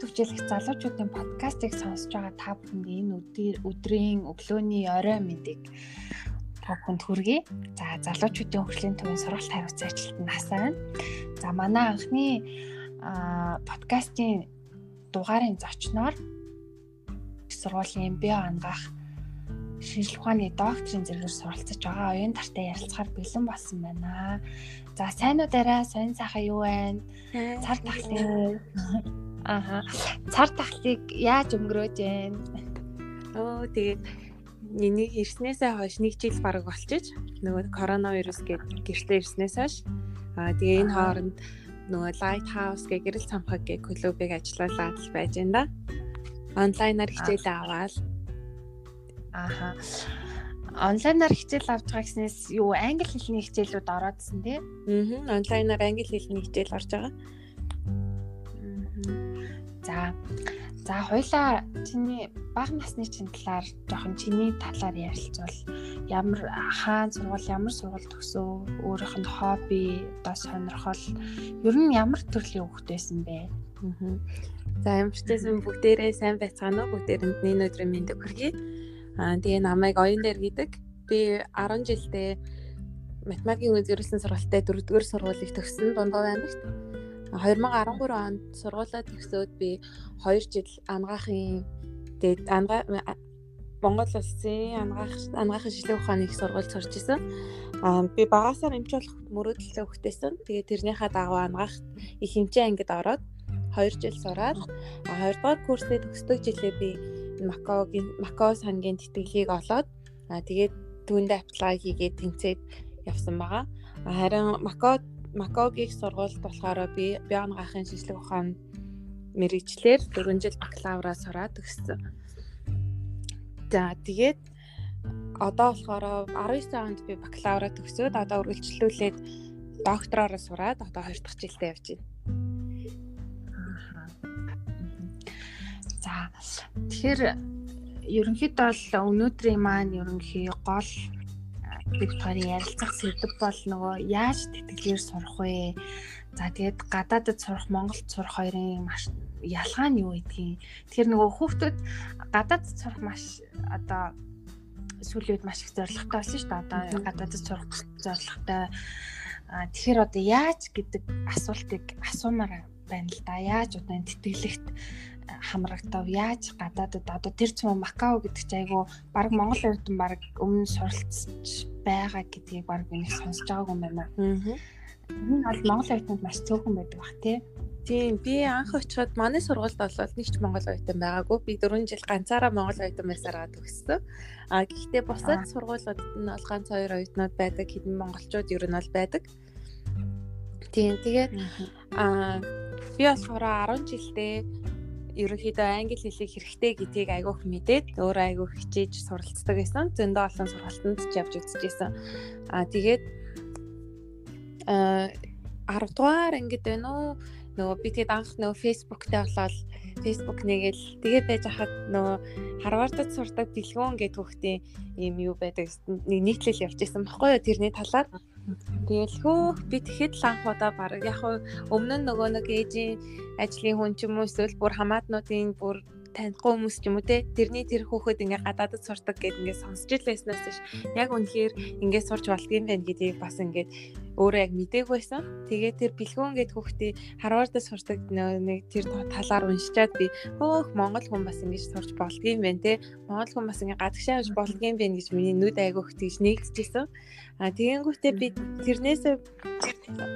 төвчлэх залуучуудын подкастыг сонсож байгаа та бүхэнд энэ өдрийн өглөөний орой мэдээг та бүхэнд хүргэе. За залуучуудын хөгжлийн төвийн сургалт хариуцсан ажилтнаа насаа. За манай анхны подкастын дугаарын зочноор сургуулийн био ангаах шинжлэх ухааны докторийн зэрэгээр суралцж байгаа оюун тартай ярилцахаар бэлэн болсон байна. За сайн уу дараа сонь сайхан юу байна? Цар тахлын Аха. Цар тахлыг яаж өнгөрөөж байна? Оо тэгээд нэг ирснээсээ хойш нэг жил бараг болчих. Нөгөө коронавирус гээд гэртээ ирснээс хойш аа тэгээ энэ хооронд нөгөө Light House гэх гэрэл цамхаг гэх клубыг ажиллуулаад л байж байна да. Онлайнаар хичээл аваад Аха. Онлайнаар хичээл авч байгаа гэснээс юу англи хэлний хичээлүүд ороодсэн тий? Аа. Онлайнаар англи хэлний хичээл орж байгаа. За. За хоёлаа чиний бага насны чинь талаар жоохон чиний талаар ярилцвал ямар хаан сургууль ямар сургууль төгсөө өөрийнх нь хобби одоо сонирхол ер нь ямар төрлийн хүүхэд байсан бэ? Аа. За ямарчсан бүгдээрээ сайн байцгаана уу? Бүгдээрэнд нэг өдрийн мэндийг хүргэе. Аа тэгээ намайг оюун дээр гэдэг. Би 10 жилдээ математикийн үзүүлсэн сургалтад 4-р сургуулийг төгссөн Дундгов аймагт. 2013 онд сургуулаа төгсөөд би 2 жил ангаахын тэгээд ангаа Монгол улсын ангаах ангаахын шилэн ухааны их сургуульд сурч исэн. Аа би багасаар эмч болох мөрөөдөлтэй хөхтэйсэн. Тэгээд тэрнийхээ дагуу ангаах их хэмжээ ангид ороод 2 жил сураад 2 дугаар курсээ төгсдөг жилээ би Макаогийн Макао сангийн тэтгэлгийг олоод тэгээд түүндээ аплай хийгээд тэнцээд явсан байгаа. Харин Макао Макогийн сургуульд болохоор би бионгахын шинжлэх ухаан мэрэгчлэр 4 жил бакалавра сураад төгссөн. За тэгээд одоо болохоор 19 онд би бакалавра төгсөөд одоо үргэлжлүүлээд доктороор сураад одоо 2 дахь жилдээ явж байна. За тэгэхээр ерөнхийдөө бол өнөөдрийн маань ерөнхий гол хоёрын ярилцах сэдв бол нөгөө яаж тэтгэлгээр сурах вэ? За тэгээд гадаадд сурах, Монголд сурах хоёрын маш ялгаа нь юу гэдгийг. Тэгэхээр нөгөө хүүхдүүд гадаадд сурах маш одоо сүүлийн үед маш их зоригтой болсон шүү дээ. Одоо гадаадд сурах зоригтой. Тэгэхээр одоо яаж гэдэг асуултыг асуумаар байна л да. Яаж одоо энэ тэтгэлэгт хамрагдав яаж гадаадд одоо тэр цэм Макао гэдэг чинь айгу баг Монгол эрдэн баг өмнө суралцж байгаа гэдгийг баг би нэг сонсож байгаагүй юм байна. Аа. Энэ бол Монгол эрдэнд маш цөөхөн байдаг бах тий. Тийм би анх очиход манай сургуульд бол нэг ч Монгол оюутан байгаагүй. Би 4 жил ганцаараа Монгол оюутан байсараа төгссөн. А гэхдээ бусад сургуулиудад нь бол ганц хоёр оюутнууд байдаг. Хэдэн монголчууд ер нь бол байдаг. Тийм тэгээд аа би болохоор 10 жилдээ ерөнхийдөө англи хэлийг хэрэгтэй гэдгийг айгүйх мэдээд өөрөө айгүйх хичээж суралцдаг байсан. Зөндөө олон сургалтанд ч явж үзчихсэн. Аа тэгээд аа 10 дугаар ангид байна уу? Нөгөө би тэгээд анх нөгөө Facebook-тэй болоод Facebook нэгээл тэгээ байж хахад нөгөө Харвардд сурдаг бэлгүүн гэдэг хүүхдийн юм юу байдаг нэг нийтлэл явж исэн баггүй юу тэрний талаар Тэгэл хөөх би тэгэхэд л анх удаа баг яг өмнө нь нөгөө нэг ээжийн ажлын хүн ч юм уу эсвэл бүр хамаатнуудын бүр танихгүй хүмүүс ч юм уу те тэрний тэр хүүхэд ингээ гадаадд сурдаг гэд ингээ сонсч л байснаас ш. Яг үнэхээр ингээ сурч болдгийм байх гэдгийг бас ингээ өөрөө яг мдээгүй байсан. Тэгээд тэр бэлгүүн гэд хүүхдээ Харвардд сурдаг нэг тэр талаар уншичаад би хөөх Монгол хүн бас ингэж сурч болдгийм байх те Монгол хүн бас ингээ гадагшаа авч болдгийм байх гэж миний нүд айгүйх тийж нэгдэжсэн. А тэгэнгүүтээ би тэрнээс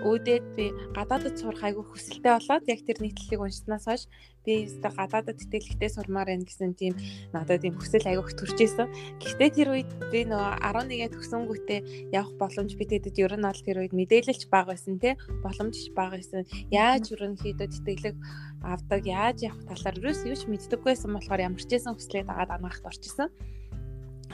өөдөөд би гадаадд сурах айгүй хүсэлтэй болоод яг тэр нийтлэлийг уншснаас хойш би өөртөө гадаадд тэтгэлэгтэй сурмаар байна гэсэн тийм надад тийм хүсэл айгүйх төрж исэн. Гэхдээ тэр үед би нөгөө 11-ээ төгсөнгүүтээ явах боломж би тэдэд ер нь аль тэр үед мэдээлэлч бага байсан те боломж бага байсан. Яаж ерөнхийдөө тэтгэлэг авдаг, яаж явах талаар юус юуч мэддэггүйсэн болохоор ямар ч байсан хүслээ дагаад анаахт орчихсон.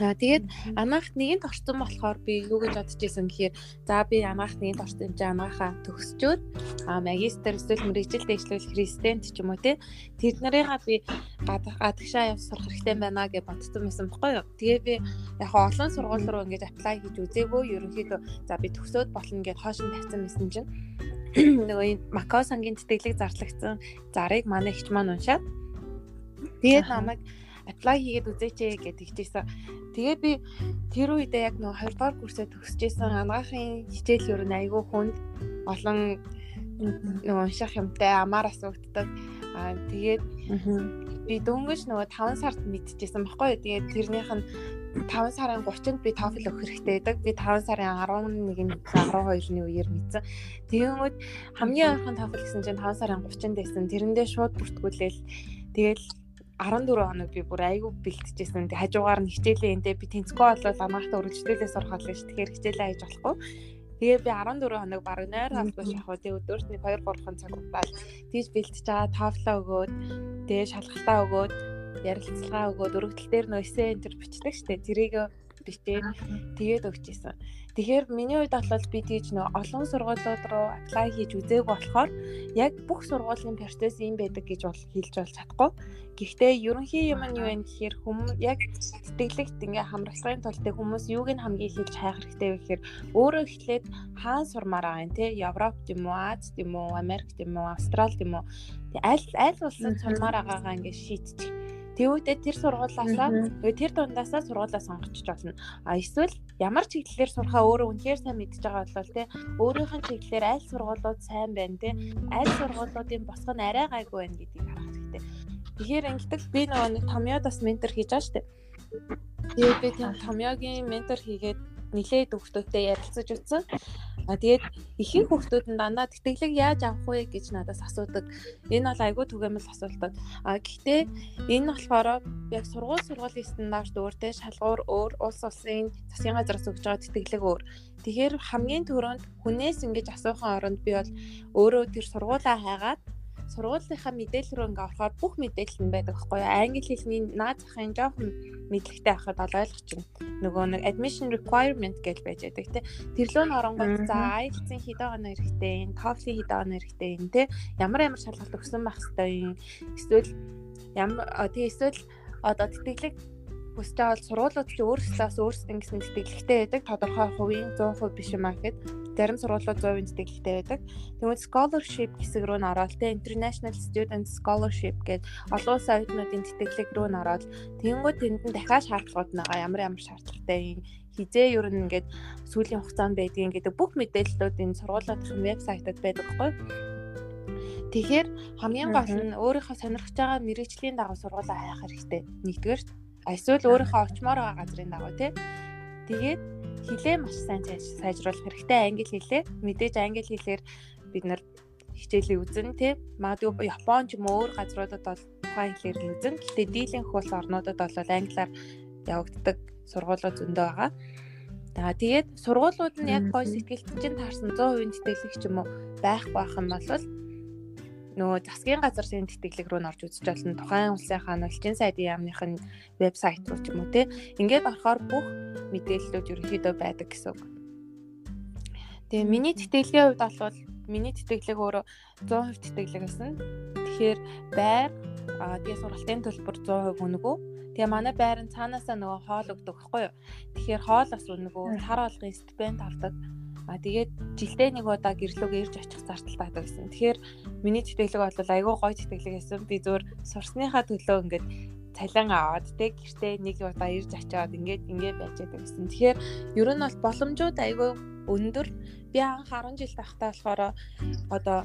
Аа тэгээд анаахт нэгэнт орсон болохоор би юу гэж бодож исэн гэхээр за би анаахт нэгэнт орсон чинь анаахаа төгсчөөд аа магистр эсвэл мэрэгжил дэвшлэл христэнт ч юм уу те тэд нарыгаа би гадагшаа явж сурах хэрэгтэй байна гэж бодсон байсан баггүй юу. Тэгээ би яг олон сургууль руу ингэж аплай хийж үзээгүй ерөнхийдөө за би төгсөөд болно гэд хоошин тавьсан байсан чинь. Нөгөө энэ Макао сангийн тэтгэлэг зарлагдсан зарыг манай ихч маань уншаад. Тэгээд намайг apply хийгээд үзээч гэж хэлжсэн. Тэгээд би тэр үедээ яг нөгөө 2 дугаар курсээ төгсөжсэн анагаахын хичээл ер нь айгүй хүнд олон нөгөө унших юмтай амаар асуугддаг. Аа тэгээд би дөнгөж нөгөө 5 сард мэдчихсэн баггүй. Тэгээд тэрнийх нь 5 сарын 30-нд би TOEFL өгөх хэрэгтэй байдаг. Би 5 сарын 11-нд 12-ны үеэр мэдсэн. Тэгэнгүүт хамгийн ойрхон TOEFL гэсэн чинь 5 сарын 30-нд байсан. Тэрэндээ шууд бүртгүүлээл тэгэл 14 хоног би бүр айгүй бэлтжижсэн. Тэг хажуугаар нь хичээлээ эндээ би тэнцгүй болол анаахта үргэлжлүүлээ сурах болно ш. Тэгэхээр хичээлээ хийж болохгүй. Тэгээ би 14 хоног баг нойр халбаш явах. Тэг өдөрт нэг 2 3 цаг удаал тийж бэлтэж байгаа тавлаа өгөөд тэгээ шалгалтаа өгөөд ярилцлагаа өгөөд өргөдөл дээр нөө эсэ энэ төр бичдэг штэ. Тэрийг бичээд тэгээд өгч исэн. Тэгэхээр миний хувьд бол би тийж нөө олон сургуулиуд руу apply хийж үзээгүй болохоор яг бүх сургуулийн процесс юм байдаг гэж бол хэлж бол чадахгүй. Гэхдээ ерөнхий юм нь юу вэ гэхээр хүмүүс яг сэтгэлэгт ингээ хамрагсахын тулд хүмүүс юуг нь хамгийн хэлж хайх хэрэгтэй вэ гэхээр өөрөө эхлээд хаан сурмаар байгаа юм те. Европ юм уу Аз юм уу Америк юм уу Австрал юм уу. Аль аль улсад сурмаар байгаагаа ингээ шийдчих Тэгвэл тэр сургуулаасаа тэр дундаасаа сургуулаа сонгочих болно. А эсвэл ямар чиглэлээр сурахаа өөрөө үнэхээр сайн мэдж байгаа бол те өөрийнх нь чиглэлээр аль сургуулиуд сайн байна те аль сургуулиудын босго нь арай гайгүй байна гэдгийг харах хэрэгтэй. Тэгэхээр ингэдэг би нөгөө нэг Томьёодас ментор хийж байгаа дээ. Тэгээд би тийм Томьёогийн ментор хийгээд нилээд өгтөдтэй ярилцаж утсан. А тэгээд ихэнх хүүхдүүд нь дандаа тэтгэлэг яаж авах вэ гэж надаас асуудаг. Энэ бол айгүй түгээмэл асуултууд. А гэхдээ энэ болохоор яг сургууль сургуулийн стандарт өөртэй шалгуур өөр улс улсын засгийн газраас өгж байгаа тэтгэлэг өөр. Тэгэхээр хамгийн түрүүнд хүнээс ингэж асуухын оронд би бол өөрөө тэр сургуулаа хайгаад сургуулийнхаа мэдээлэл рүү ингээ орохоор бүх мэдээлэл нь байдаг байхгүй юу? Англи хэлний наад захын жоохон мэдлэгтэй байхад бол ойлгож байна. Нөгөө нэг admission requirement гэж байж байдаг тий. Тэр лөө н оронгууд за IELTS-ийн хэд байгаа нь хэрэгтэй, TOEFL-ийн хэд байгаа нь хэрэгтэй тий. Ямар ямар шалгалт өгсөн байх хэрэгтэй юм. Эсвэл ямар тий эсвэл одоо тэтгэлэг байгаа бол сургуулиуд чи өөрсдөөс өөрсдөө гэсэн тэтгэлэгтэй байдаг. Тодорхой хувийн 100% биш юм аа гэхэд зарим сургуулиуд 100% тэтгэлэгтэй байдаг. Тэгвэл scholarship хэсэг рүү н ороод тэ international student scholarship гэдэг олон улсын оюутнуудын тэтгэлэг рүү н ороод тэгэнгүүт тэнд нь дахиад шаардлагууд байгаа ямар ямар шаардлагатай хизээ ер нь ингээд сүүлийн хугацаанд байдгийг гэдэг бүх мэдээллүүд энэ сургуулиудын вебсайтад байдаг байхгүй Тэгэхээр хамгийн гол нь өөрийнхөө сонирхож байгаа мэрэгжлийн дагуу сургуулаа хайх хэрэгтэй. Нэгдүгээр эсвэл өөрийнхөө очимоор байгаа газрын дагуу тий. Тэгээд хилээ маш сайн сайжруулах хэрэгтэй англи хэлээ. Мэдээж англи хэлээр бид нар хичээлийг үзэн тий. Магадгүй Япон ч юм уу өөр газруудад бол тухайн хэлээр нь үзэн. Гэтэ дийлэнх бол орнуудад бол англиар явагддаг сургуулиуд зөндөө байгаа. За тэгээд сургуулиуд нь яг гой сэтгэлд чинь таарсан 100% тэтгэлэг ч юм уу байхгүй байх юм бол нөгөө засгийн газрын тэтгэлэг рүү орж үзэж болно. Тухайн улсынхаа нөлтийн сайдын яамных нь вебсайт руу ч юм уу те. Ингээд орохоор бүх мэдээллүүд ерөнхийдөө байдаг гэсэн үг. Тэгээ миний тэтгэлгийн хувьд бол миний тэтгэлэг өөрөө 100% тэтгэлэг байсан. Тэгэхээр байр тэгээ сургалтын төлбөр 100% үнэгүй. Тэгээ манай байр нь цаанаасаа нөгөө хоол өгдөг байхгүй юу. Тэгэхээр хоол бас үнэгүй. Сар болгын стипенд авдаг А тэгээд жилдээ нэг удаа гэрлүүгээ ирж очих зардал байдаг гэсэн. Тэгэхээр миний тэтгэлэг бол айгүй гоё тэтгэлэг байсан. Би зөөр сурсныхаа төлөө ингээд цалин аваад тэг гэртээ нэг удаа ирж очиод ингээд ингээд байж байгаа гэсэн. Тэгэхээр ер нь бол боломжууд айгүй өндөр. Би анх 10 жил тахтаа болохоор одоо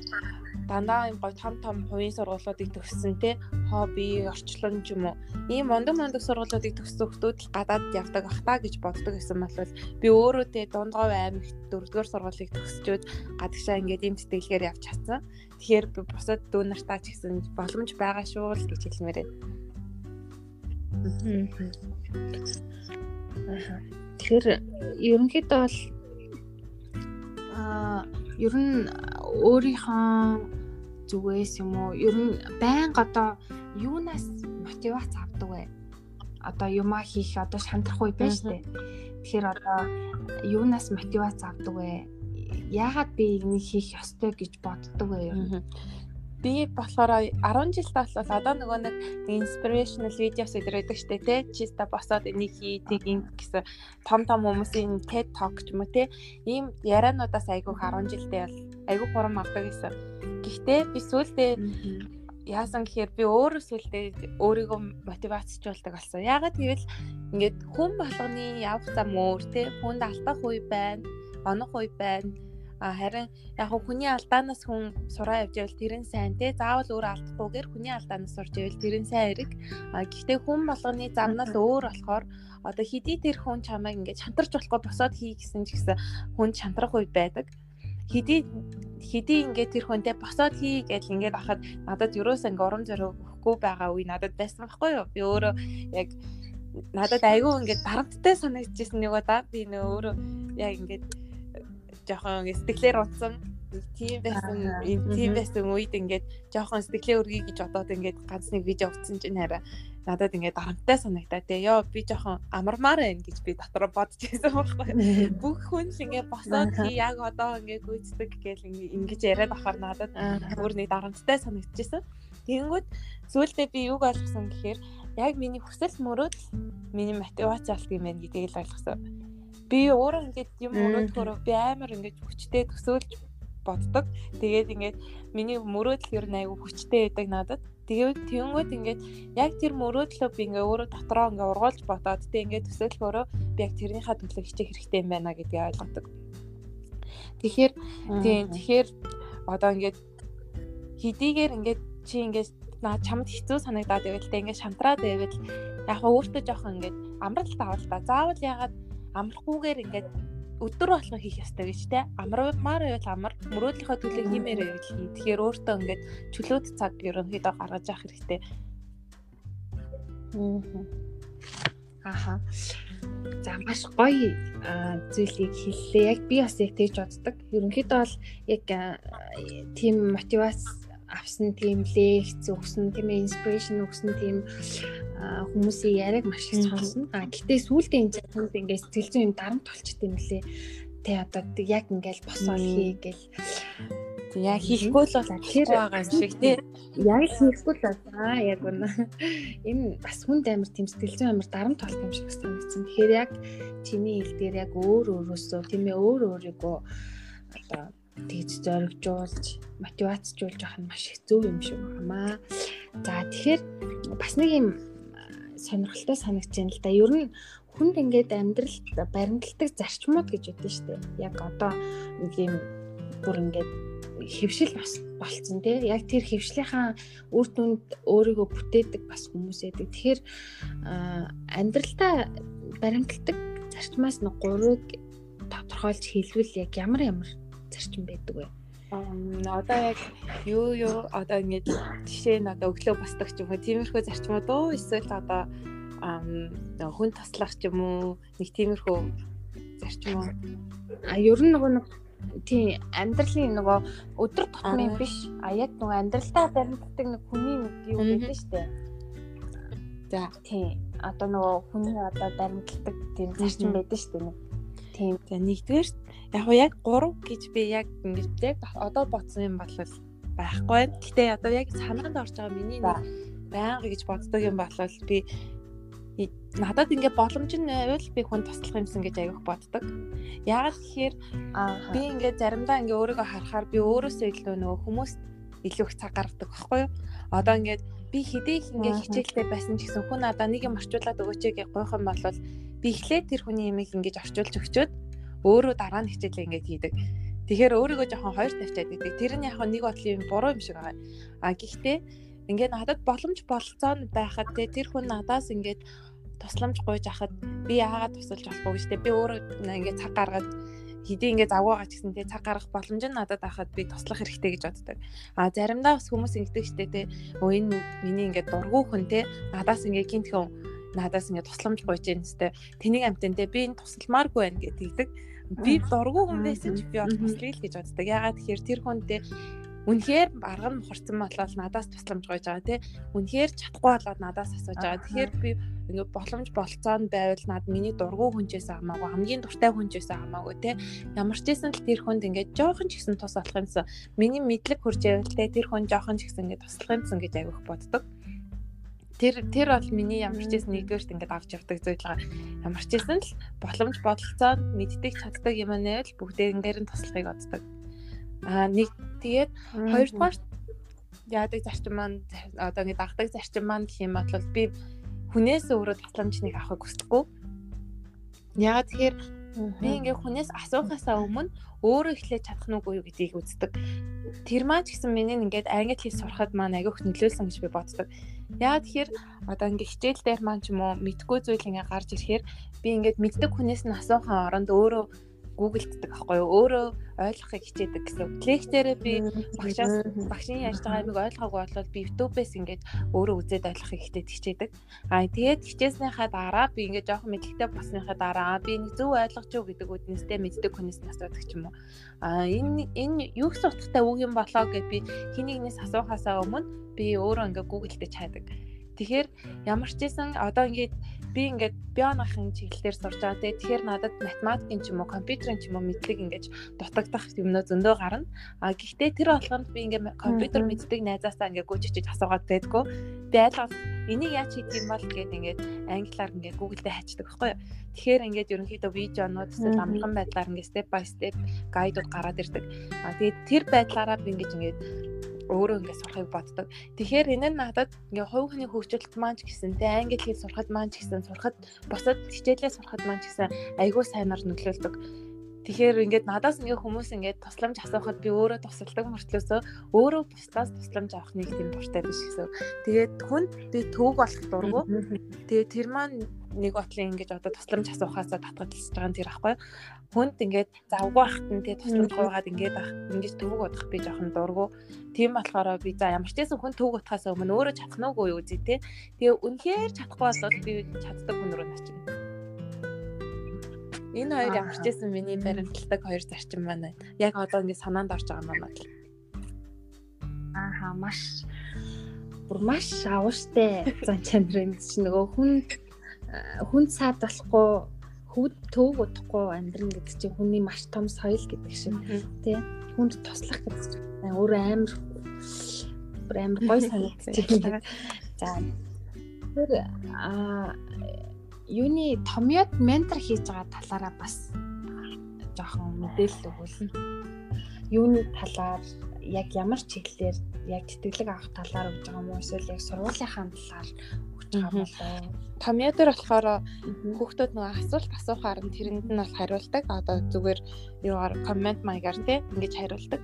дандаа юм гой том том хувийн сургуулиудыг төгссөн те хобби орчлон ч юм уу ийм мондөг мондөг сургуулиудыг төгссөн хүмүүс гадаад явдаг ах та гэж боддог гэсэн бол би өөрөө те дундгой аймагт дөрөвдүгээр сургуулийг төгсчөөд гадагшаа ингээд ийм тэтгэлгээр явж чадсан. Тэгэхээр би бусад дүү нартаа ч гэсэн боломж байгаа шүү л гэж хэлмээр байна. Тэгэхээр ерөнхийдөө бол аа ер нь өөрийнхөө зүгээс юм уу ер нь байнга одоо юунаас мотивац авдаг вэ? Одоо юмаа хийх одоо шантрах үе байна шүү дээ. Тэгэхээр одоо юунаас мотивац авдаг вэ? Яагаад би энийг хийх ёстой гэж боддог вэ ер нь? Би болохоор 10 жил болол одоо нөгөө нэг inspirational videos өдрөдөг штэ тий чиста босоод энийг хий тийг ин гэсэн том том хүмүүсийн TED Talk ч юм уу тий ийм яриануудаас айгүйх 10 жилдээ бол айгүй хурам авдаг гэсэн. Гэхдээ би сүүлдээ яасан гэхээр би өөрөө сүлдээ өөрийгөө мотивацжуулдаг болсон. Ягаад гэвэл ингээд хүн болгоны явах зам өөр те хүнд алдах үе байна, онох үе байна. А харин яг хүний алдаанаас хүн сураа явж байвал тэр нь сайн те. Заавал өөрөө алдахгүйгээр хүний алдаанаас сурж байвал тэр нь сайн хэрэг. А гэхдээ хүн болгоны замнал өөр болохоор одоо хэдий тэр хүн чамайг ингээд шантарч болохгүй босоод хий гэсэн ч гэсэн хүн шантрах үе байдаг. Хэдий хэдий ингээд тэр хүнтэй босоод хий гэж ингээд ахад надад юроос ингээ урам зориг өгөхгүй байгаа үе надад байсан байхгүй юу? Би өөрөө яг надад айгүй ингээд дарамттай санагдчихсэн нэг удаа. Би нөө өөрөө яг ингээд жоохон сэтгэлээр утсан. Тийм байсан тийм байсан үед ингээд жоохон сэтгэлээ өргөе гэж бодоод ингээд ганц нэг видео утсан чинь хараа надад ингээд дарамттай санагдаа те ёо би жоохон амармаар байна гэж би дотроо бодож байсан байхгүй. Бүх хүн л ингээд босоод чи яг одоо ингээд гүйцэтгэг гэл ингэж яриад ахаар надад өөр нэг дарамттай санагдчихсан. Тэгэнгүүт сүүлдээ би юг ойлгосон гэхээр яг миний хүсэл мөрөөд миний мотивац алт юм байна гэдгийг л ойлгосон би өөрөө ингээд юм мөрөөдөхөөр би амар ингээд хүчтэй төсөөлж боддог тэгээд ингээд миний мөрөөдөл ер нь айгүй хүчтэй байдаг надад Тэгээд тэгэнгүүт ингээд яг тэр мөрөөдлөө би ингээ өөрөө дотроо ингээ ургуулж бодоод тэг ингээ төсөөлөхөөрөө би яг тэрнийхээ төлөө хичээх хэрэгтэй юм байна гэдгийг ойлгодог. Тэгэхээр тийм тэгэхээр одоо ингээд хэдийгээр ингээд чи ингээд наа чамд хэцүү санагдаад байвал тэг ингээд шантраад байвал яг өөртөө жоохон ингээд амралт авал та. Заавал ягаад амрахгүйгээр ингээд өдөр болгон хийх ёстой гэж те амармаар байвал амар мөрөөдлийнхөө төлөө хиймээр байвал хий. Тэгэхээр өөртөө ингээд чөлөөт цаг ерөнхийдөө гаргаж явах хэрэгтэй. Аха. За маш гоё зүйлийг хэллээ. Яг би бас яг тэгж боддог. Ерөнхийдөө бол яг тийм мотивац авсан тийм лекц өгсөн тийм инспирэшн өгсөн тийм хүмүүсийн яриаг маш их сонсно. А гэтээ сүүлдээ энэ хүмүүс ингээд сэтгэл зүйн дарамт болчт юм лээ. Тэ одоо яг ингээд босоод хий гэл яг хийхгүй л бол тэр байгаа юм шиг тий. Яг хийхгүй л аа яг үнэ. Энэ бас хүнд амар тэм сэтгэл зүйн амар дарамт болт юм шиг санагдсан. Тэгэхээр яг чиний хэл дээр яг өөр өөрөөсөө тийм ээ өөр өөрийгөө одоо тэгж зоригжуулж мотивацжуулж авах нь маш их зөв юм шиг байна. За тэгэхээр бас нэг юм сонирхолтой санагдаж байна л да. Ер нь хүнд ингээд амьдралд баримталдаг зарчмууд гэж үүдэн штэ. Яг одоо нэг юм бүр ингээд хөвшил бас болцсон тий. Яг тэр хөвшлийнхаа үр дүнд өөрийгөө бүтээдэг бас хүмүүс байдаг. Тэгэхээр амьдралдаа баримталдаг зарчмаас нэг гурвыг тодорхойлж хэлвэл яг ямар ямар зарчим байдаг вэ? одоо яг юу юу одоо ингэж жишээ нь одоо өглөө босдог ч юм уу тиймэрхүү зарчмууд уу? Эсвэл одоо хүн таслах ч юм уу? Нэг тиймэрхүү зарчим уу? А ер нь нөгөө нэг тийм амьдралын нөгөө өдөр тутмын биш. А яг нөгөө амьдралдаа баримтдаг нэг хүний нэг юу гэдэг нь штэ. За. Тийм одоо нөгөө хүний одоо баримтлагдаг тийм зарчим байдаг штэ нэг тийм за нэгдүгээр яг яг 3 гэж би яг ингэж яг одоо бодсон юм бол байхгүй. Гэтэ одоо яг санаанд орж байгаа миний нэг байнга гэж боддог юм бол би надад ингээ боломж нь байвал би хүн туслах юмсан гэж аявих боддог. Яагаад гэхээр би ингээ заримдаа ингээ өөрийгөө харахаар би өөрөөсөө илүү нөгөө хүмүүст илүү их цаг гаргадаг байхгүй юу? Одоо ингээд би хэдий их ингээ хичээлтэй байсан ч гэсэн хүн надаа нэг юм орчуулад өгөөч гэж гойх юм бол би эхлээд тэр хүний имийг ингэж орчуулж өгчөөд өөрөө дараа нь хичээлээ ингээд хийдэг. Тэгэхээр өөрийгөө жоохон хоёр тавьчаад идэг. Тэр нь яг нэг бодлын буруу юм шиг байгаа. А гэхдээ ингээд надад боломж болцоо байхад те тэр хүн надаас ингээд тусламж гуйж ахад би яагаад тусалж болохгүй гэж те би өөрөө ингээд цаг гаргаад хэдий ингээд завгаагаа ч гэсэн те цаг гаргах боломж нь надад байхад би туслах хэрэгтэй гэж боддог. А заримдаа хүмүүс ингэдэг штэ те өө энэ миний ингээд дургуй хүн те надаас ингээд гинтхэн надаас ингээд тусламж гуйж юм сте тэнийг амтэн те би энэ тусалмааргүй байна гэдэг би дургу хүн байсан ч би бол туслая л гэж боддог. Ягаад тэгэхээр тэр хүнтэй үнэхээр арга нь мухарсан болол надаас тусламж гойж байгаа тий. Үнэхээр чадахгүй болоод надаас асууж байгаа. Тэгэхээр би ингээ боломж болцоонд байвал над миний дургу хүнчээс хамаагүй хамгийн дуртай хүнчээс хамаагүй тий. Ямар ч байсан л тэр хүнд ингээ жоохон ч гэсэн тус болох юмсан. Миний мэдлэг хурж байвал тий тэр хүн жоохон ч гэсэн ингээ туслах юмсан гэж аявих боддог тэр тэр бол миний ямар ч гэсэн нэгдүгээрт ингээд авч явдаг зүйл байгаа. Ямар ч гэсэн л боломж бодолцоо мэддэг чаддаг юм аа л бүгдээ ингээд нь туслахыг боддог. Аа нэг тэгээд хоёрдугаар яадаг зарчим маань одоо ингэ дагдаг зарчим маань гэх юм бол би хүнээс өөрөө тусламжныг авахыг хүсдэггүй. Яагаад тэгэхээр би ингээ хүнээс асуухаасаа өмнө өөрөө эхлэж чадах нь үгүй юу гэдгийг үздэг. Тэр маань ч гэсэн миний ингээд англи хэл сурахад маань агиох нөлөөлсөн гэж би боддог. Яагаад тэгэхээр одоо ингээ хичээл дээр маань ч юм уу мэдгүй зүйл ингээ гарч ирэхээр би ингээд мэддэг хүнээс нь асуухын оронд өөрөө гуглддаг аахгүй юу өөрөө ойлгохыг хичээдэг гэсэн. Лекцээрээ би багшаас багшийн яаж байгаа юмыг ойлгоогүй болвол би YouTube-ээс ингээд өөрөө үзээд ойлгохыг хичээд хичээдэг. Аа тэгээд хичээснийхаа дараа би ингээд жоохон мэдлэгтэй болсныхаа дараа би нэг зөв ойлгож юу гэдэг үднэстэй мэддэг хүнээс асуудаг ч юм уу. Аа энэ энэ юу гэсэн утгатай үг юм болоо гэд би хин нэгнээс асуухаасаа өмнө би өөрөө ингээд дээр чаадаг. Тэгэхээр ямар ч байсан одоо ингээд би ингээд бионохын чиглэлээр сурж байгаа. Тэгэхээр надад математикийн ч юм уу, компьютерийн ч юм уу мэдлэг ингээд дутагдах юмноо зөндөө гарна. А гэхдээ тэр болгонд би ингээд компьютер мэддэг найзаасаа ингээд гүйчиж асуугаад байдгүй. Би айлгаас энийг яаж хийх юм бол гээд ингээд англиар ингээд Google дээр хайчдаг байхгүй юу. Тэгэхээр ингээд ерөнхийдөө видеонууд эсвэл амархан байдлаар ингээд step by step гайдууд гараад ирдэг. А тэгээд тэр байдлаараа би ингээд ингээд өөрөө ингээд сурахыг боддог. Тэгэхээр энэ нь надад ингээ хувь хүний хөгжилт маань ч гэсэн тэ англи хэл сурахад маань ч гэсэн сурахад бусад хичээлээ сурахад маань ч гэсэн айгүй сайнаар нөлөөлдөг. Тэгэхээр ингээд надаас ингээ хүмүүс ингээд тусламж асуухад би өөрөө тусалдаг мөртлөөсөө өөрөө бусдаас тусламж авах нэг тийм дуртай биш гэсэн. Тэгээд хүнд би төвөг болох дургу. Тэгээд тэр маань нэг ботлын ингэж одоо тусламж асуухаасаа татгалзаж байгаа нь тэр аахгүй хүнд ингээд завгүй байхад нь тэгээ тусламж гуйгаад ингээд ах ингэж төвөг удах би жоохон дургу тийм болохоор би за ямар ч гэсэн хүн төвөг утахаас өмнө өөрөө чадах нь үгүй юу зүй те тэгээ үнэхээр чадахгүй бол би чаддаг хүн рүү начина энэ хоёр ямар ч гэсэн миний баримтлагдаг хоёр зарчим маань яг одоо ингээд санаанд орж байгаа маань л ааха маш бүр маш авууштай зан чанар энэ чинь нөгөө хүн хүнд саад болохгүй хүнд төвөг удахгүй амьдрын гэдэг чинь хүний маш том соёл гэдэг шиг тий хүнд туслах гэдэг чинь өөр амар бүр амар гой санагдчих. За тэр а юуны томьёод ментор хийж байгаа талаараа бас жоохон мэдээлэл өгвөл юуны талаар яг ямар чиглэлээр яг тэтгэлэг авах талаар өгж байгаа юм уу эсвэл яг сургуулийнхаа талаар өгч байгаа болоо Томьёодор болохоор хүүхдүүд нөгөө асуулт асуухаар нь тэрэнд нь бол хариулдаг. Одоо зүгээр юугаар коммент маягаар тий ингэж хариулдаг.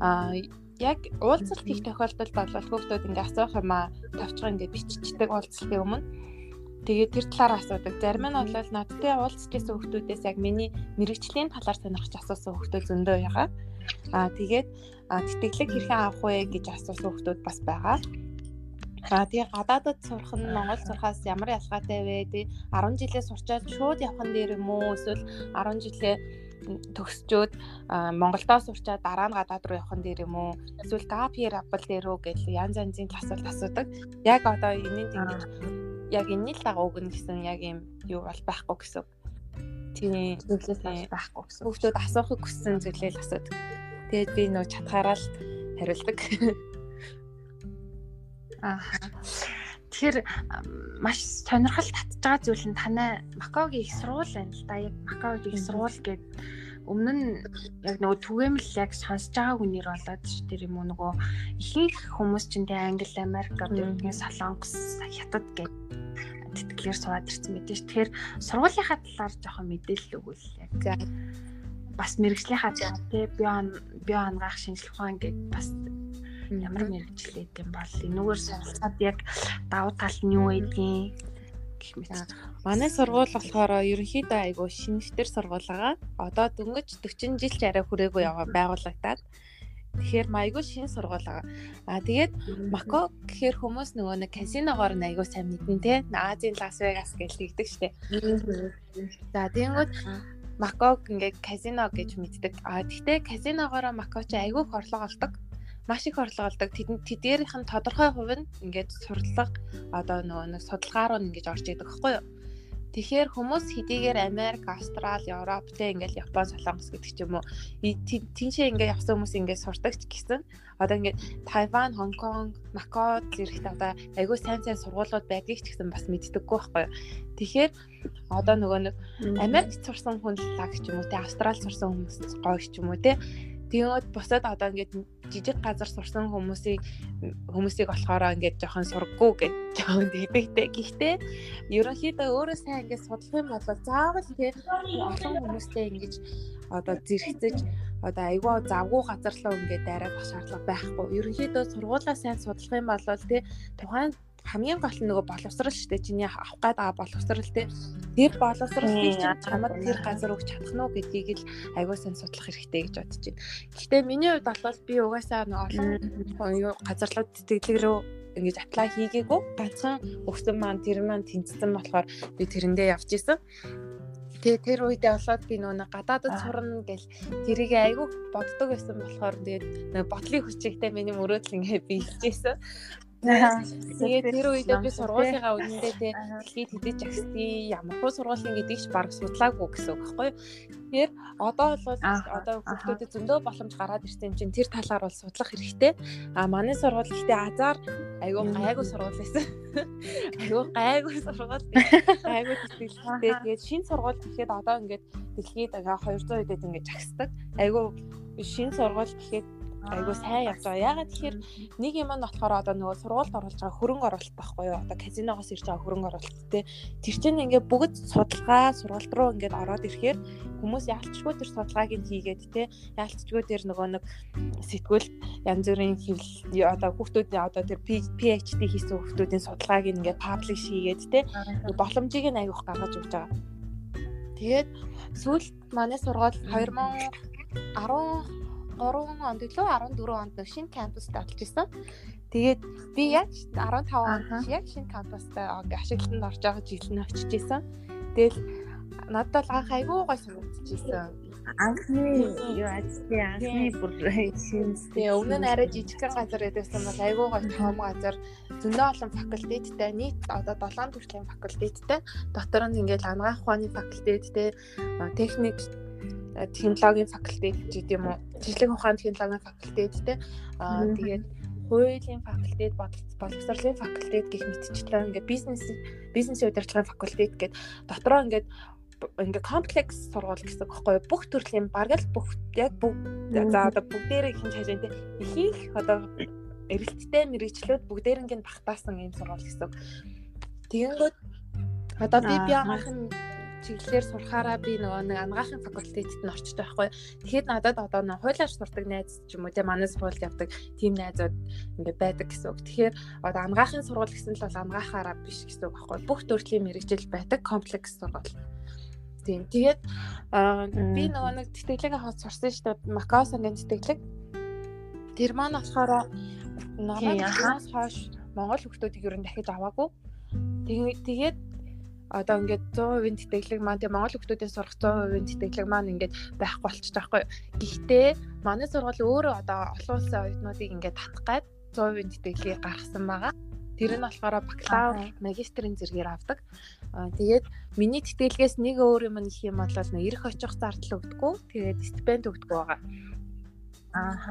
Аа яг уулзалт хийх тохиолдолд бол хүүхдүүд ингэ асуух юм аа тавчгаа ингэ биччихдэг уулзалтын өмнө. Тэгээд тэр талаар асуудаг. Зарим нь бол надтай уулзж байсан хүүхдүүдээс яг миний мэрэгчлийн талаар сонирхож асуусан хүүхдүүд зөндөө байгаа. Аа тэгээд тэтгэлэг хэрхэн авах вэ гэж асуусан хүүхдүүд бас байгаа. За тэгээ гадаадд сурах нь Монгол сурахаас ямар ялгаатай вэ? Тэгээ 10 жилээ сурчаад шууд явах нь дээр юм уу? Эсвэл 10 жилээ төгсчөөд Монголдоо сурчаад дараа нь гадаад руу явах нь дээр юм уу? Эсвэл gap year авбал дээр үү гэж янз янзын асуулт асуудаг. Яг одоо энэний ингэж яг энэний л дагуу өгнө гэсэн яг юм юу бол байхгүй гэсэн. Тийм зүйлээс байхгүй гэсэн. Хүүхдүүд асуухыг хүссэн зүйлээ л асуудаг. Тэгээд би нөө чадхаараа л хариулдаг. Аа. Тэгэхээр маш сонирхол татж байгаа зүйл нь танай Макаогийн их сургууль байна л да. Яг Макаогийн их сургууль гээд өмнө нь яг нөгөө түгээмэл яг сонсож байгаа хүнээр болоод тэр юм уу нөгөө ихэнх хүмүүс чинь тэ Англи, Америк, Америкийн Солонгос, Хятад гээд тэтгэлээр суугаад ирсэн мэдээж. Тэгэхээр сургуулийнхаа талаар жоохон мэдээлэл өгвөл яг бас мэрэгжлийнхаа тэ био био ангаах шинжилгээ ухаан гээд бас ямар мэрэгчлээ гэм бол энүүгээр суралцаад яг давуу тал нь юу байдгийг гэх мэт. Манай сургууль болохоор ерөнхийдөө айгүй шинжтэр сургууль байгаа. Одоо дөнгөж 40 жил ч арай хүрээгүй яваа байгуулагдаад Тэгэхээр майгүй шин сургууль байгаа. Аа тэгээд Мако гэхээр хүмүүс нөгөө нэг казиногоор нь айгүй сайн мэднэ те. Азийн Лас Вегас гэж тэгдэг штеп. За тэгэнгүүт Маког ингээ казино гэж мэддэг. Аа гэхдээ казиногоороо Мако ч айгүй хорлого олдог маш их орлого олдог. Тэдгээрийнх нь тодорхой хувь нь ингээд сурлага одоо нөгөө нэг судалгаа руу ингээд орж идэг байхгүй юу? Тэгэхээр хүмүүс хэдийгээр Америк, Австрали, Европ тэ ингээл Япон, Солонгос гэдэг ч юм уу тийшээ ингээд явсан хүмүүс ингээд сурдаг ч гэсэн одоо ингээд Тайван, Хонконг, Макао зэрэгт одоо айгүй сайн сайн сургуулиуд байдгийг ч гэсэн бас мэддэггүй байхгүй юу. Тэгэхээр одоо нөгөө нэг Америкт сурсан хүн лаг ч юм уу тэ Австрали сурсан хүмүүс гоё ч юм уу тэ Тэгээд бусад одоо ингээд жижиг газар сурсан хүмүүсийг хүмүүсийг болохоор ингээд жоохон сурггүй гэж жоохон дэгдэгтэй. Гэхдээ ерөнхийдөө өөрөө сайн ингээд судлах юм бол заавал тий олон хүмүүстэй ингэж одоо зэрэгцэж одоо айгүй завгүй газар руу ингээд дайраад ах шаардлага байхгүй. Ерөнхийдөө сургуулаа сайн судлах юм бол тий тухайн хамгийн гол нь нөгөө боловсрал шүү дээ. Чиний авах гээд байгаа боловсрал те. Тэр боловсралыг чинь чамд тэр газар өгч чадах нь уу гэдгийг л аягүй сайн судлах хэрэгтэй гэж бодож байна. Гэхдээ миний хувьд бол би угаасаа олон газарлууд тэтгэлэг рүү ингэж apply хийгээгүй. Ганцхан өгсөн маань тэр маань тэнцсэн болохоор би тэрэндээ явж исэн. Тэгээ тэр үедээ болоод би нөгөө гадаадд сурна гэл тэрийг айгүй боддог байсан болохоор тэгээд бодлын хүчигтэй миний мөрөөдөл ингээ би хэлжсэн. Тэгээд тэр үедээ би сургуулийнхаа үнэндээ те дэлхийд хэдэж агсдгийг ямар хөө сургуулийн гэдгийг ч баг судлаагүй гэсэн үг байхгүй. Тэгэхээр одоо бол одоо хүмүүсд зөндөө боломж гараад ирсэн чинь тэр талаар бол судлах хэрэгтэй. А манай сургууль гэхдээ азар айгүй гайгүй сургууль байсан. Айгүй гайгүй сургууль. Айгүй тэтгэлтэй. Тэгээд шинэ сургууль гэхэд одоо ингээд дэлхийд 200 үедэд ингээд жагсдаг. Айгүй шинэ сургууль гэхэд айгуу сайн явж байгаа. Ягаад тэгэхээр нэг юм нь болохоор одоо нөгөө сургуульд оруулж байгаа хөрөнгө оруулалт байхгүй юу? Одоо казиногоос ирж байгаа хөрөнгө оруулалт те. Тэр чинь ингээд бүгд судалгаа сургууль руу ингээд ороод ирэхээр хүмүүс яалтчгүй тэр судалгааг нь хийгээд те. Яалтчгүй тэр нөгөө нэг сэтгүүл янз бүрийн хэвлэл одоо хүүхдүүдийн одоо тэр PhD хийсэн хүүхдүүдийн судалгааг ингээд паблиш хийгээд те. Боломжийг нь аявуух гаргаж өгч байгаа. Тэгээд сүүлд манай сургууль 2010 3 онд илүү 14 онд шинэ кампуст олж исэн. Тэгээд би яг 15 онд яг шинэ кампустай ашиглалтанд орж байгаа жил нь очиж исэн. Тэгэл надад бол анх айгүй гой санагдчихсэн. Анхны юу ажлын анхны бүр шинэстэй. Өмнө нь арай жижигхэн газар байдагсан бол айгүй гой том газар зөндөө олон факультеттэй нийт одоо 7 төрлийн факультеттэй дотор нь ингээл анагаах ухааны факультеттэй техник технологийн факультет гэдэг юм уу? Жижиг ухааны технологийн факультет те. Аа тэгээд хуулийн факультет боловсролын факультет гэх мэтчлэн ингээд бизнес бизнесийн удирдлагын факультет гэдэг дотроо ингээд ингээ комплекс сургууль гэсэн багхгүй бүх төрлийн бараг л бүх яг бүх за одоо бүгдээрээ хин хажаантай ихийх одоо эрэлттэй мэрэгчлүүд бүгдээринг нь багтаасан юм сургууль гэсэн. Тэгэнгүүт одоо би би анхын чиглэлээр сурахаараа би нөгөө нэг ангаахын факультетэд нь орчтой байхгүй. Тэгэхэд надад одоо нэг хуулиар сурдаг найз ч юм уу те манай сургуульд явдаг тийм найзууд ингээд байдаг гэсэн үг. Тэгэхээр одоо ангаахын сургууль гэсэн л бол ангаахаараа биш гэсэн үг байхгүй. Бүх төрлийн мэрэгжил байдаг комплекс сургууль. Тийм. Тэгээд би нөгөө нэг тэтгэлэг аваад сурсан шүү дээ. Макао сангийн тэтгэлэг. Тэр маань болохоор намайг хойш Монгол хүмүүсийг ер нь дахиж аваагүй. Тэгээд одоо ингээд 100% тэтгэлэг маань тийм Монгол хүмүүсийн сурах 100% тэтгэлэг маань ингээд байхгүй болчих жоохгүй. Гэхдээ манай сургууль өөрөө одоо олон улсын оюутнуудыг ингээд татах гад 100% тэтгэлгийг гаргасан байгаа. Тэр нь болохоор бакалавр, магистрийн зэрэгээр авдаг. Тэгээд миний тэтгэлгээс нэг өөр юм нэх юм бол нэ ирэх очих зардал өгдөггүй. Тэгээд стипенд өгдөг байгаа.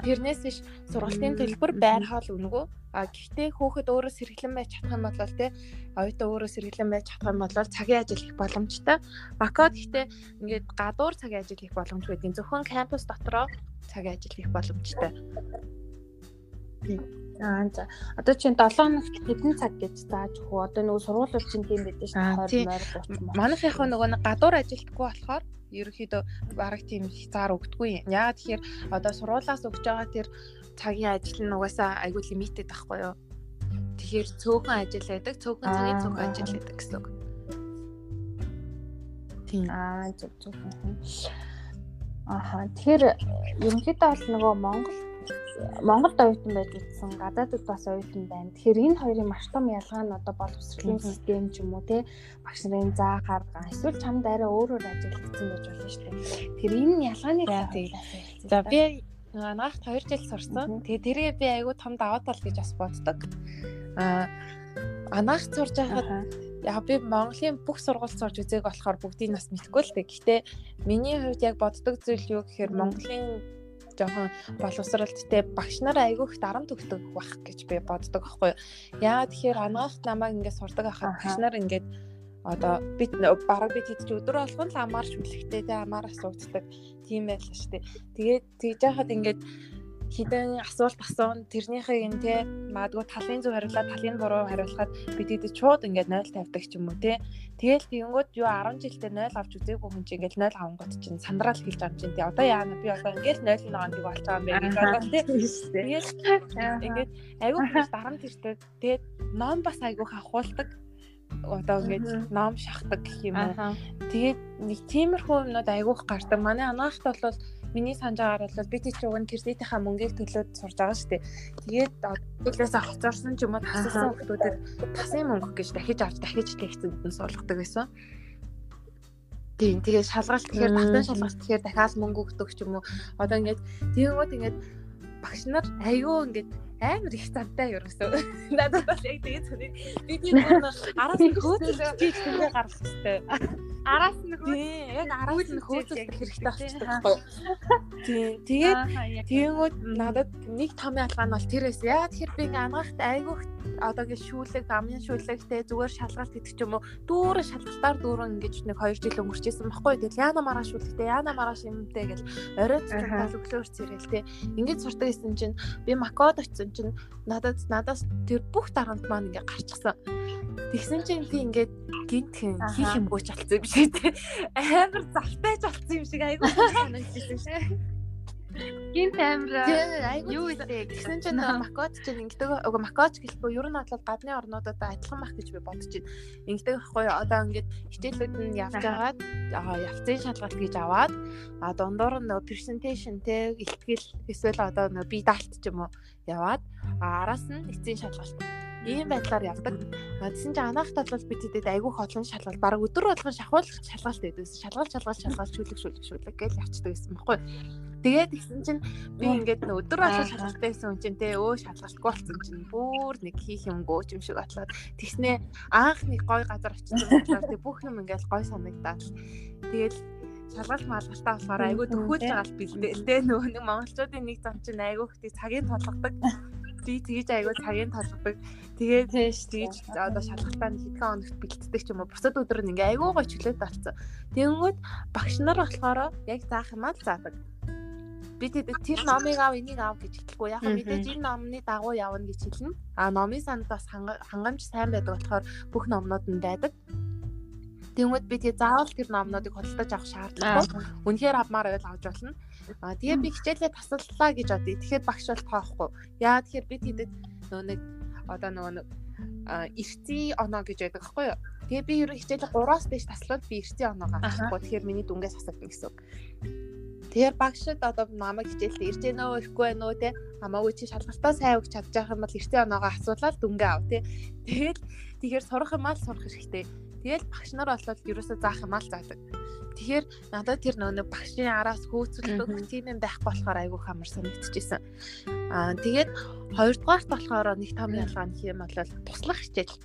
Тэрнээс биш сургалтын төлбөр байр хоол өнгөө А гэхдээ хүүхэд өөрөө сэргэлэн байж чадах юм бол те оюутан өөрөө сэргэлэн байж чадах юм бол цагийн ажил хийх боломжтой. Бакод гэхдээ ингээд гадуур цагийн ажил хийх боломж байдгийн зөвхөн кампус дотроо цагийн ажил хийх боломжтой. Аа за. Одоо чинь 7 хоногт хэдэн цаг гэж зааж өгөө. Одоо нөгөө сургуулиуд чинь тийм байдаг шүү дээ 20 30 мөн. Манайх яг нөгөө нэг гадуур ажилтгүй болохоор ерөөхдөө бараг тийм хязгаар өгдөггүй. Яагаад тэгэхээр одоо сургуулаас өгж байгаа тэр цагийн ажил нь угаасаа айгүй лимитэд байхгүй юу. Тэгэхээр цөөхөн ажил байдаг, цөөхөн цагийн цөөхөн ажил байдаг гэсэн үг. Тийм. Аа зөв зөв. Аха. Тэгэхээр ерөнхийдөө бол нөгөө Монгол Монголд оюутан байж утсан гадаадд бас оюутан байна. Тэгэхээр энэ хоёрын маш том ялгаа нь одоо боловсролын систем ч юм уу те багш нарын заа харга эсвэл чамд арай өөрөөр ажиллагдсан гэж болно шүү дээ. Тэгэхээр энэ ялгааны За би ангаахт 2 жил сурсан. Тэгээ тэргээ би айгүй том даваа тал гэж бас боддог. Аа ангаахт сурж байхад яг би Монголын бүх сургууль сурж үзээг болохоор бүгдийг бас мэдгүй л дээ. Гэхдээ миний хувьд яг боддог зүйл юу гэхээр Монголын жоохон боловсралттэй багш нар айгүй их дарамт өгдөг байх гэж би боддог байхгүй юу. Яагаад тэгэхээр ангаахт намайг ингээд сурдаг ахад багш нар ингээд одоо би бараг би тэд чи өдөр болгон л амаар шүлэхтэй те амаар асууцдаг тийм байл шүү дээ. Тэгээд тэгж яхад ингээд хідэн асуулт асуун тэрнийхээ ин те магадгүй талын зөв хариулаад талын буруу хариулахад бид тэд шууд ингээд 0 тавьдаг ч юм уу те. Тэгэл тэгэнгүүт юу 10 жилдээ 0 авч үзээгүй хүн чинь ингээд 0 авангууд чинь сандраал хэлж юм чинь те. Одоо яана би одоо ингээд 0 нэг болж байгаа юм байна гэж бодлоо те. Тэгэл ингээд айгүй хүмүүс дарамт ирдэг. Тэгээд ном бас айгүй хахуулдаг одоо ингээд ном шахдаг гэх юм уу. Тэгээд нэг тиймэрхүү юмнууд айгүйх гардаг. Манай анаахт бол миний санаж байгаагаар бол би тийч уг нь кредитийнхаа мөнгийг төлөөд сурж байгаа шүү дээ. Тэгээд төлөөсөө хоцорсон ч юм уу тасалсан хүмүүсээр тасын мөнгө гэж дахиж авч дахиж тэгцэнд нь суулгадаг байсан. Тийм тэгээд шалгалт тэгэхээр татан шалгалт тэгэхээр дахиад мөнгө өгдөг ч юм уу. Одоо ингээд тэгэнгүүт ингээд багш нар айгүй ингээд амар их цантай ерөөсөө. Надад бас яг тэгээд сони би тийм араас хөөцөлж хийж тэмээ гаргах хэрэгтэй. Араас нь хөөцөл яг араас нь хөөцөл хэрэгтэй байхгүй. Тийм тэгээд тэгэнгүүт надад нэг том ялгаа нь бол тэрээс. Яа тэгэхээр би ингээ ангаахт айгүйх одоо ингээ шүүлэг амын шүүлэгтэй зүгээр шалгалт гэдэг ч юм уу дүүрэн шалгалтаар дүүрэн ингэж нэг 2 жил өнгөрчээсэн байхгүй. Тэгэл яана мараа шүүлэгтэй яана мараа шимтэй гэл оройд цогтол өглөөр цэрэл те. Ингээд сурдаг гэсэн чинь би макод очисон чинь надад надаас тэр бүх дарамт маань ингээ гарчихсан. Тэгсэн чинь би ингээд гинтхэн хийх юмгүй ч болцсон юм шиг те. Амар завтай ч болцсон юм шиг айгүй санагдчихсан шээ. Гинт амир юу вэ? Тэгсэн чинь макоч чинь ингэдэг үгүй макоч гэлгүй ер нь бол гадны орнуудад адилхан байх гэж би бодож байна. Ингэдэг байхгүй одоо ингээд хичээлүүд нь явж агаад явцын шалгалт гэж аваад а дундуур нь presentation те ихтгэл эсвэл одоо нөө би даалт ч юм уу яваад араас нь эцсийн шалгалт ийм байдлаар явдаг. Тэгсэн чинь анаахтаа бол бид тэдэд айгүйх олон шалгалт баг өдөр болгон шахуулах шалгалт байдагсан. Шалгалт шалгалт шалгалт шүлэг шүлэг шүлэг гэж явцдаг гэсэн байхгүй. Тэгээд тэгсэн чинь би ингээд өдөр болоо шалгалттай гэсэн хүн чинь те өө шалгалтгүй болсон чинь бүр нэг хийх юмгүй юм шиг бодлоод тэгснээ анх нэг гой газар очсон болохоор тэг бүх юм ингээд гой санагдаад. Тэгэл шалгалт маалгалтаа болохоор айгүй төхөөлж байгаа л бэлдээ те нөгөө нэг монголчуудын нэг зам чинь айгүй хөтий цагийн толгодог. Би тэгэж айгүй цагийн толгодог. Тэгээд тэгэж одоо шалгалтаа хэдхэн хоногт бэлддэг ч юм уу бусад өдөр нь ингээ айгүй гой чөлөөт болсон тэгэнгүүт багш нар болохоор яг заах юм аа заадаг би тэр номыг ав энийг ав гэж хэлэхгүй яг мэдээж энэ номны дагуу явна гэж хэлнэ. А номын санд бас хангамж сайн байдаг болохоор бүх номнууд нь байдаг. Тэгмэд би тэгээ заавал тэр номнуудыг худалдаж авах шаардлагагүй. Үнэхээр авмаар байвал авч болно. А тэгээ би хичээлээ тасаллаа гэж бодъё. Тэгэхээр багш бол тоохгүй. Яа тэгэхээр би тэдэд нөө нэг одоо нөгөө нэг эртний оноо гэж байдаг байхгүй юу? Тэгээ би ер нь хичээлээ 3-аас дээш таслаад би эртний оноогоо авахгүй. Тэгэхээр миний дүнгээс асагдана гэсэн үг. Тэгэхээр багшд одоо намайг хичээлд ирж гэнэ үү, ирэхгүй байна уу те хамаагүй чи шалгалтаа сайн өгч байгаа юм бол эртний оноогоо асуулаад дүнгээ ав те. Тэгэл тэгэхээр сурах юм аа сурах хэрэгтэй. Тэгэл багш нар болоод ерөөсөө заах юм аа заадаг. Тэгэхээр надад тэр нөгөө багшийн араас хөөцөлдөг тийм юм байхгүй болохоор айгүй хамар санагдчихсэн. Аа тэгээд хоёрдугаарт болохоор нэг том ялгаа нь юм бол туслах хичээл.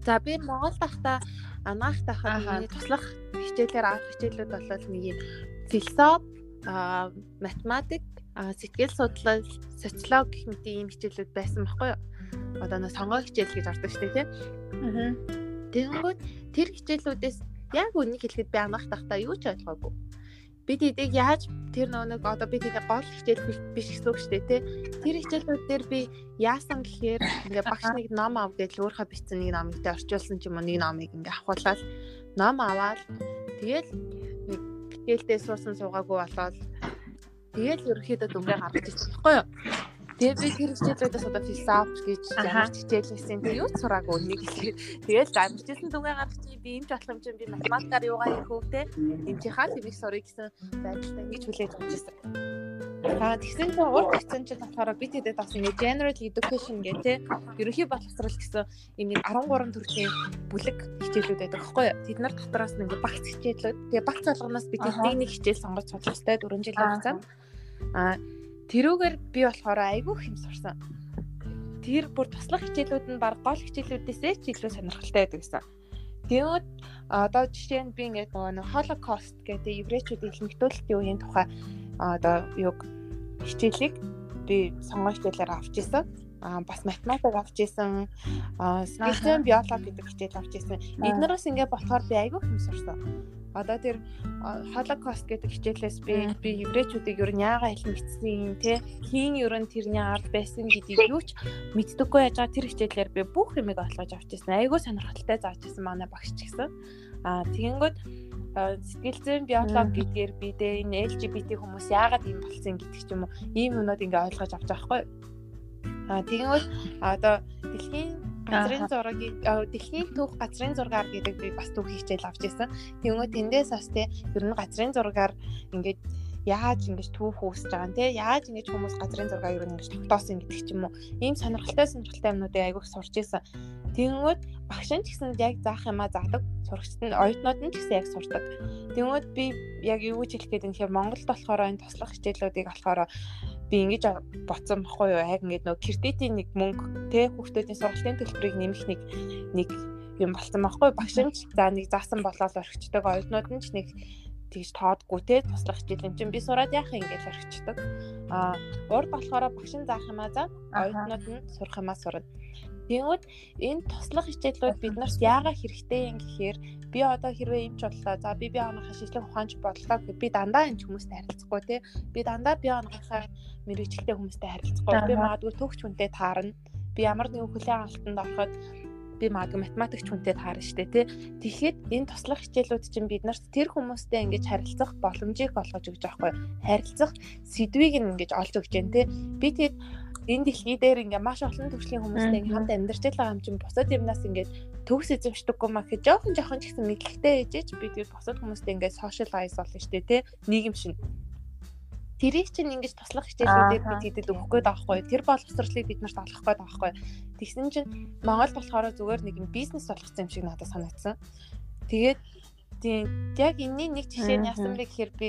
За би Монгол тахта анаах тахад миний туслах хичээлээр авах хичээлүүд бол нэг юм философи, математик, сэтгэл судлал, социологи гэх мэт ийм хичээлүүд байсан байхгүй юу? Одоо нөө сонгоо хичээл гэж ордог шүү дээ тийм. Тэгэнгүүт тэр хичээлүүдээс яг үнийг хэлэхэд би анх тахта юу ч ойлгоогүй. Бид эдийг яаж тэр нэг одоо бид эдийг гол хичээл биш гэсэн үг шүү дээ тий. Тэр хичээлүүд дээр би яасан гэхээр ингээ багш нэг ном ав гэж өөрөө бичсэн нэг тэ орчуулсан ч юм уу нэг номыг ингээ авахуулаад ном аваад тэгэл ээлдээ суусан суугаагүй болоод тэгэл ерөөхдөө дүнгээ гаргаж ирсэн байхгүй юу? Тэгээ би тэр хичээлүүдээс одоо философи гэж ямар хичээл хийсэн. Тэгээ юу ч сураагүй нэг хэлээд тэгэл амжилтсан дүнгээ гаргаж би юмч болох юм чинь би математикаар юугаа хийх үү те. Эм чи хаал юм их сурыг гэсэн байдлаа ингэж хүлээж авч ирсэн. Аа тэгсэн чинь урд тэгсэн чинь болохоор би тэдэд бас ингэ general education гэх те ерөнхий боловсрал гэсэн энэ 13 төрлийн бүлэг хичээлүүд байдаг байхгүй юу? Тэд нар дотроос нэг багц хичээлүүд. Тэгээ багц болгоноос би тэдний нэг хичээл сонгож судлах хэрэгтэй 4 жилийн хугацаанд. Аа тэрүүгээр би болохоор айгүй хэм сурсан. Тэр бүр туслах хичээлүүд нь баг гол хичээлүүдээсээ ч илүү сонирхолтой байдаг гэсэн. Тэгвэл одоо жишээ нь би ингээд нөгөө Holocaust гэдэг еврейчүүдийн хэлмэгтүүлэлтийн үеийн тухай одоо юг хичээлийг би сонгоо хичээлээр авч исэн. а бас математик авч исэн. Сэтгэл биологи гэдэг хичээл авч исэн. Эднээс ингээ болохоор би айгүй хэм сурсан. Одоо тэр холокост гэдэг хичээлээс би би еврейчүүдийг ер нь яагаад илмэгцсэн те хийн ер нь тэрний ард байсан гэдгийг юу ч мэддэггүй яж байгаа. Тэр хичээлээр би бүх юмыг ойлгож авч ирсэн айгүй сонирхолтой зааж ирсэн манай багш ч гэсэн. А тэгэнгүүт сэтгэл зүйн биологи гэдгээр би дэ энэ LGBT хүмүүс яагаад ийм болсон гэдэг ч юм уу? Ийм юмнууд ингээ ойлгож авч байгаа хгүй. А тэгэнгүүт одоо дэлхийн газрын зургийг дэлхийн түүх газрын зургаар гэдэг би бас түүх хичээл авч ирсэн. Тэгмээ тэндээс бас те ер нь газрын зургаар ингээд яаж ингэж түүх үүсэж байгаа нь те яаж ингэж хүмүүс газрын ер нь ингэж тогтоосон гэдэг ч юм уу? Ийм сонирхолтой сонирхолтой юмнуудыг айгүйх сурч ирсэн. Тэнгүүд багш нь ч гэсэн яг заах юмаа заадаг. Сурагчид нь оюутнууд нь ч гэсэн яг сурдаг. Тэнгүүд би яг юу гэж хэлэх гээд юм хэрэг Монголд болохоор энэ туслах хичээлүүдийг болохоор би ингэж боцсон баггүй юу? Яг ингэж нөгөө кредитийн нэг мөнгө те хүүхдүүдийн сургалтын төлбөрийг нэмэх нэг нэг юм болсон байхгүй багш нь за нэг заасан болоод орхичдаг оюутнууд нь ч нэг тэгж тоодгүй те туслах хичээл юм чинь би сураад яах юм гэж орхичдаг а урд болохоор багш нь заах юмаа за оюутнууд нь сурах юмаа сурна Тэгвэл энэ туслах хичээлүүд бид нарт яагаад хэрэгтэй юм гэхээр би одоо хэрвээ эмч боллоо. За би би оноохоо шижлэг ухаанч бодлоо гэхэд би дандаа энэ хүмүүстэй харилцахгүй тий. Би дандаа би оноохоо мэрэгчлээ хүмүүстэй харилцахгүй. Би магадгүй төгч хүнтэй таарна. Би ямар нэгэн хүлээн авалтанд ороход би магадгүй математикч хүнтэй таарна штэ тий. Тэгэхэд энэ туслах хичээлүүд чинь бид нарт тэр хүмүүстэй ингэж харилцах боломжийг олгож өгч байгаа хгүй. Харилцах сэдвийг ингэж олж өгч जैन тий. Би тэгэд энэ дэлхий дээр ингээ маш олон төрлийн хүмүүстэй ингээ хамт амьдарч байгаа юм чинь бусад юмнаас ингээ төгс эзэмшдэггүй маа гэж жоохон жоохон ч гэсэн мэдлэгтэй ээжэж би тэр бусад хүмүүстэй ингээ socialize болно штэ тий нийгэм шин Тэрийг чинь ингэж туслах хичээлүүдээр бид хийдэд өгөх гээд байгаа хгүй. Тэр боловсролыг бид нарт олгох гээд байгаа хгүй. Тэгсэн чинь Монгол болохоор зүгээр нэг юм бизнес болгоцсон юм шиг надад санагдсан. Тэгээд тийм яг энэний нэг жишээ нь яасан бэ гэхээр би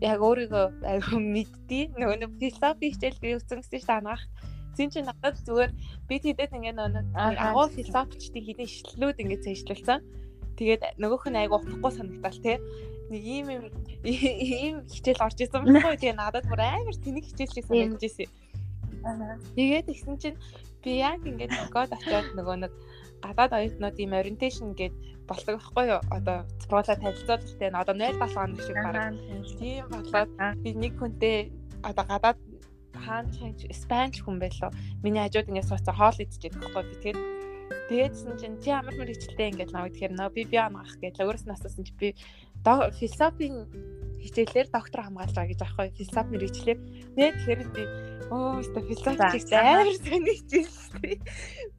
яг өөрийгөө айгүй мэддий. Нөгөө нэг философи хичээл би үзсэн гэсэн чинь ангаах. Зин чи надад зүгээр бид хэдэд ингээ нөгөө агуу философичдын хідэн ишлэлүүд ингээ цээжлүүлсэн. Тэгээд нөгөөх нь айгүй утгагүй санагдал тий нэг ийм юм ийм хичээл орж исэн байхгүй тэгээ надад бүр амар тэнэг хичээл шиг санагдаж ирсэн. Тэгээд тэгсэн чинь би яг ингээд код очиод нөгөө нэг гадаад оюутнуудын orientation гээд болдог байхгүй юу? Одоо цпрола танилцуулах тийм одоо 0 7 хоног шиг бараг. Тийм болоод би нэг хүнтэй одоо гадаад хаан чанч спанч хүн байлоо. Миний хажууд ингээд сууцаа хоол идчихээд байхгүй би тэгээд Тэгээдсэн чинь чи ямар мэрэгчлээ ингээд наваг тэгэхээр нөө би би амгаах гэж өөрөөс нь асуусан чи би философийн хичээлээр доктор хамгаалж байгаа гэж аахгүй философи мэрэгчлээ. Нэ тэгэхээр би оо өстө философич амар сонирхчихсэн.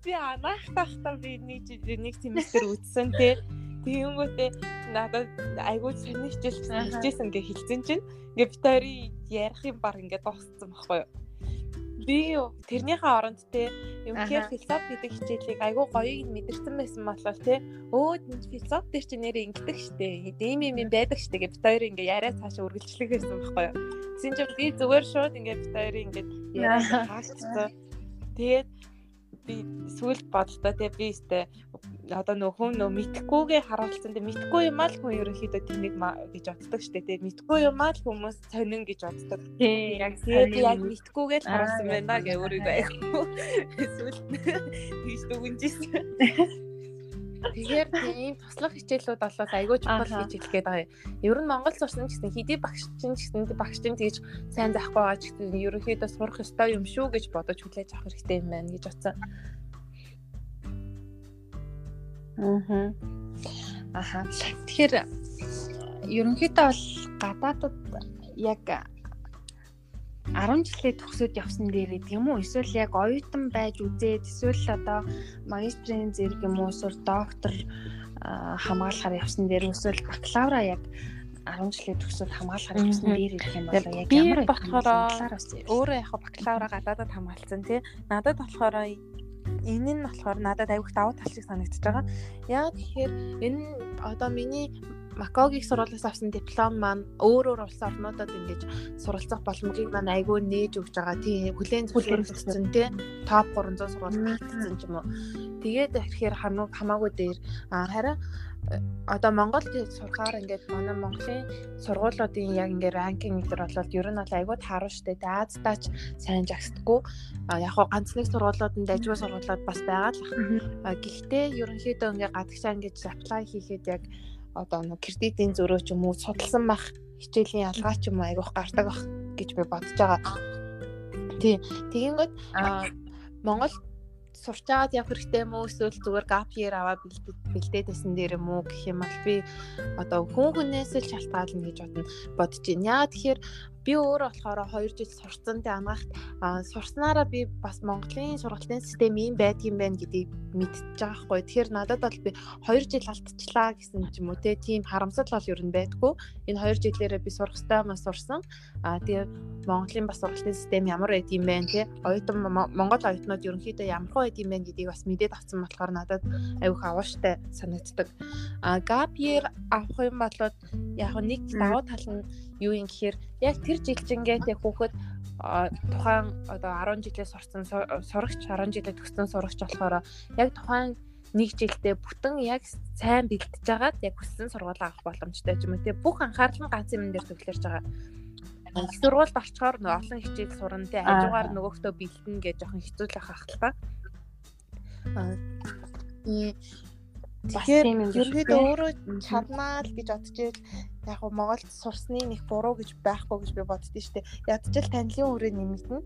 Би анаах тахтаа би нэг нэг семестр үтсэн тий. Тэгэнгүүтээ надад айгүй сонирхчихсэн хичээсэн гэж хэлсэн чинь ингээ бит хоёрын ярих юм баг ингээ дууссан байхгүй юу би тэрнийхээ оронд те юмхээр философи гэдэг хичээлийг айгүй гоёыг нь мэдэрсэн байсан болохоор те. Өө философи дээр чи нэрээ ингэдэг штэ. Ийм ийм юм байдаг штэ гэж хоёр ингээ яриа цаашаа үргэлжлэх байсан байхгүй юу. Тэгсэн чинь би зүгээр шууд ингээ хоёр ингээ яриа хаашцсан. Тэгээд би сүлд бодлоо те би өстэй одоо нөх хүн нөө мэдхгүйгээ харуулсан. Те мэдхгүй юм аа л хүн ерөнхийдөө тэнийг гэж боддог штэ те мэдхгүй юм аа л хүмүүс сонин гэж боддог. Тий яг би яг мэдхгүйгээ л харуулсан байна гэ өөрийгөө айхгүй эсвэл тэгж дүгнжсэн. Тэгэхээр тийм туслах хичээлүүд болоод айгүй чухал гэж хэлэх гээд байгаа юм. Ер нь Монгол сурсан гэсэн хэдий багш чинь гэсэн багш чинь тэгж сайн заахгүй байгаа ч гэсэн ерөнхийдөө сурах ёстой юм шүү гэж бодож хүлээж авах хэрэгтэй юм байна гэж бодсон. Аа. Аха. Тэгэхээр ерөнхийдөө бол гадаадд яг 10 жилээ төгсөөд явсан дээр гэдэг юм уу? Эсвэл яг оюутан байж үзээд эсвэл одоо магистрийн зэрэг юм уу? Эсвэл доктор хамгаалахаар явсан дээр эсвэл бакалавра яг 10 жилээ төгсөөд хамгаалахаар явсан дээр гэх юм бол яг ямар болохоор өөрөө яг бакалавра гадаадад хамгаалсан тий. Надад болохоор энэ нь болохоор надад аюух давуу тал шиг санагдчихж байгаа. Яг тэгэхээр энэ одоо миний Макогийн сургуулиас авсан диплом маань өөр өөр улс орнуудад ингэж суралцах боломжийг маань айгүй нээж өгч байгаа. Тийм хүлээн зөвшөөрөгдсөн тий топ 300 сургууль татсан юм уу. Тэгээд ихээр хамаагүй дээр харин одоо Монголд сурахаар ингээд манай Монголын сургуулиудын яг ингээд ранкинг дээр бол ер нь бол айгүй тааруу штэ. Аазтаач сайн жагсдаггүй. Яг хоо ганц нэг сургуулиуд нь дайггүй сургуулиуд бас байгаа л. Гэхдээ ерөнхийдөө ингээд гадагшаа ингээд apply хийхэд яг одоо нэг кредитийн зөрөө ч юм уу судалсан бах хичээлийн ялгаа ч юм уу айгүйх гардаг бах гэж би бодож байгаа. Тий. Тэгэнгүүт Монгол сурч аваад явах хэрэгтэй юм уу эсвэл зүгээр gap year аваад бэлдээд байсан дээр юм уу гэх юм бол би одоо хүн хүнээс л шалтгаална гэж бодно бодож байна. Яа тэгэхээр би өөрөө болохоор 2 жил сурцсан тэ ангаахт сурснараа би бас Монголын сургалтын систем ийм байдгийм байна гэдгийг мэдчихэж байгаа хгүй. Тэгэхээр надад бол би 2 жил алдчихлаа гэсэн ч юм уу те тийм харамсал бол ер нь байдгүй. Энэ 2 жилээрээ би сурах ёстой мас сурсан. Аа тэгээ Монголын бас сургалтын систем ямар байд юм бэ те оюутан Монгол оюутнууд ерөнхийдөө ямар хөө байд юм бэ гэдгийг бас мэдээд авсан болохоор надад аюух авааштай санагддаг. Аа gap year авах юм болоод яг нэг давуу тал нь юу юм гэхээр яг тэр жилжингээтэй хүүхэд тухайн одоо 10 жилээ сурсан сурагч 10 жилээ төгссөн сурагч болохоор яг тухайн нэг жилдээ бүтэн яг сайн бэлтэж агаад яг хүссэн сургуулаа авах боломжтой юм те бүх анхаарал нь ганц юм дээр төвлөрж байгаа. Сургуульд орчхоор олон хичээл сурна те хажуугаар нөгөөхдөө бэлтэн гэж жоохон хэцүүлэх ахaltaа. Аа. Тэгэхээр ерөөдөө өөрөө чаднаа л гэж бодож ийл яг гоо Монголд сурсны нэг буруу гэж байхгүй гэж би боддөө штэ. Ядчил танилын үрээ нэмэгдэнэ.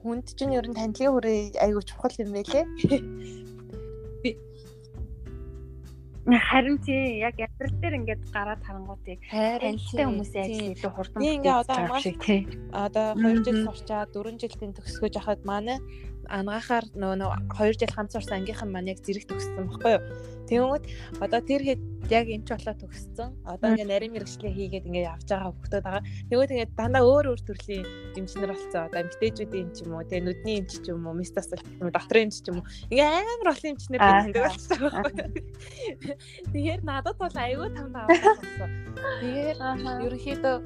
Хүнд чинь ер нь танилын үрээ айгүй чухал юм байлээ. Харин тий яг ядрал дээр ингээд гараад харангуутыг танилтай хүмүүсийн ажил илүү хурдан одоо амгааш тий. Одоо 2 жил сурчаад 4 жилийн төгсгөж яхад манай ангаахаар нөгөө 2 жил хамт сурсан ангийнхан маань яг зэрэг төгссөн баггүй юу. Тэнгүүд одоо тэр хэд яг энэ ч болоо төгссөн. Одоо ингээ нарийн мэрэгчлээ хийгээд ингээ явж байгаа хүмүүс байгаа. Тэгвэл тэгээ дандаа өөр өөр төрлийн эмчнэр болсон. Одоо эмгтээчүүдийн эмч юм уу, тэгээ нүдний эмч ч юм уу, мистас доторын эмч ч юм уу. Ингээ амар олон эмчнэр байдаг болсон. Тэгэхээр надад бол аюу там даваа болсон. Тэгэхээр ерөнхийдөө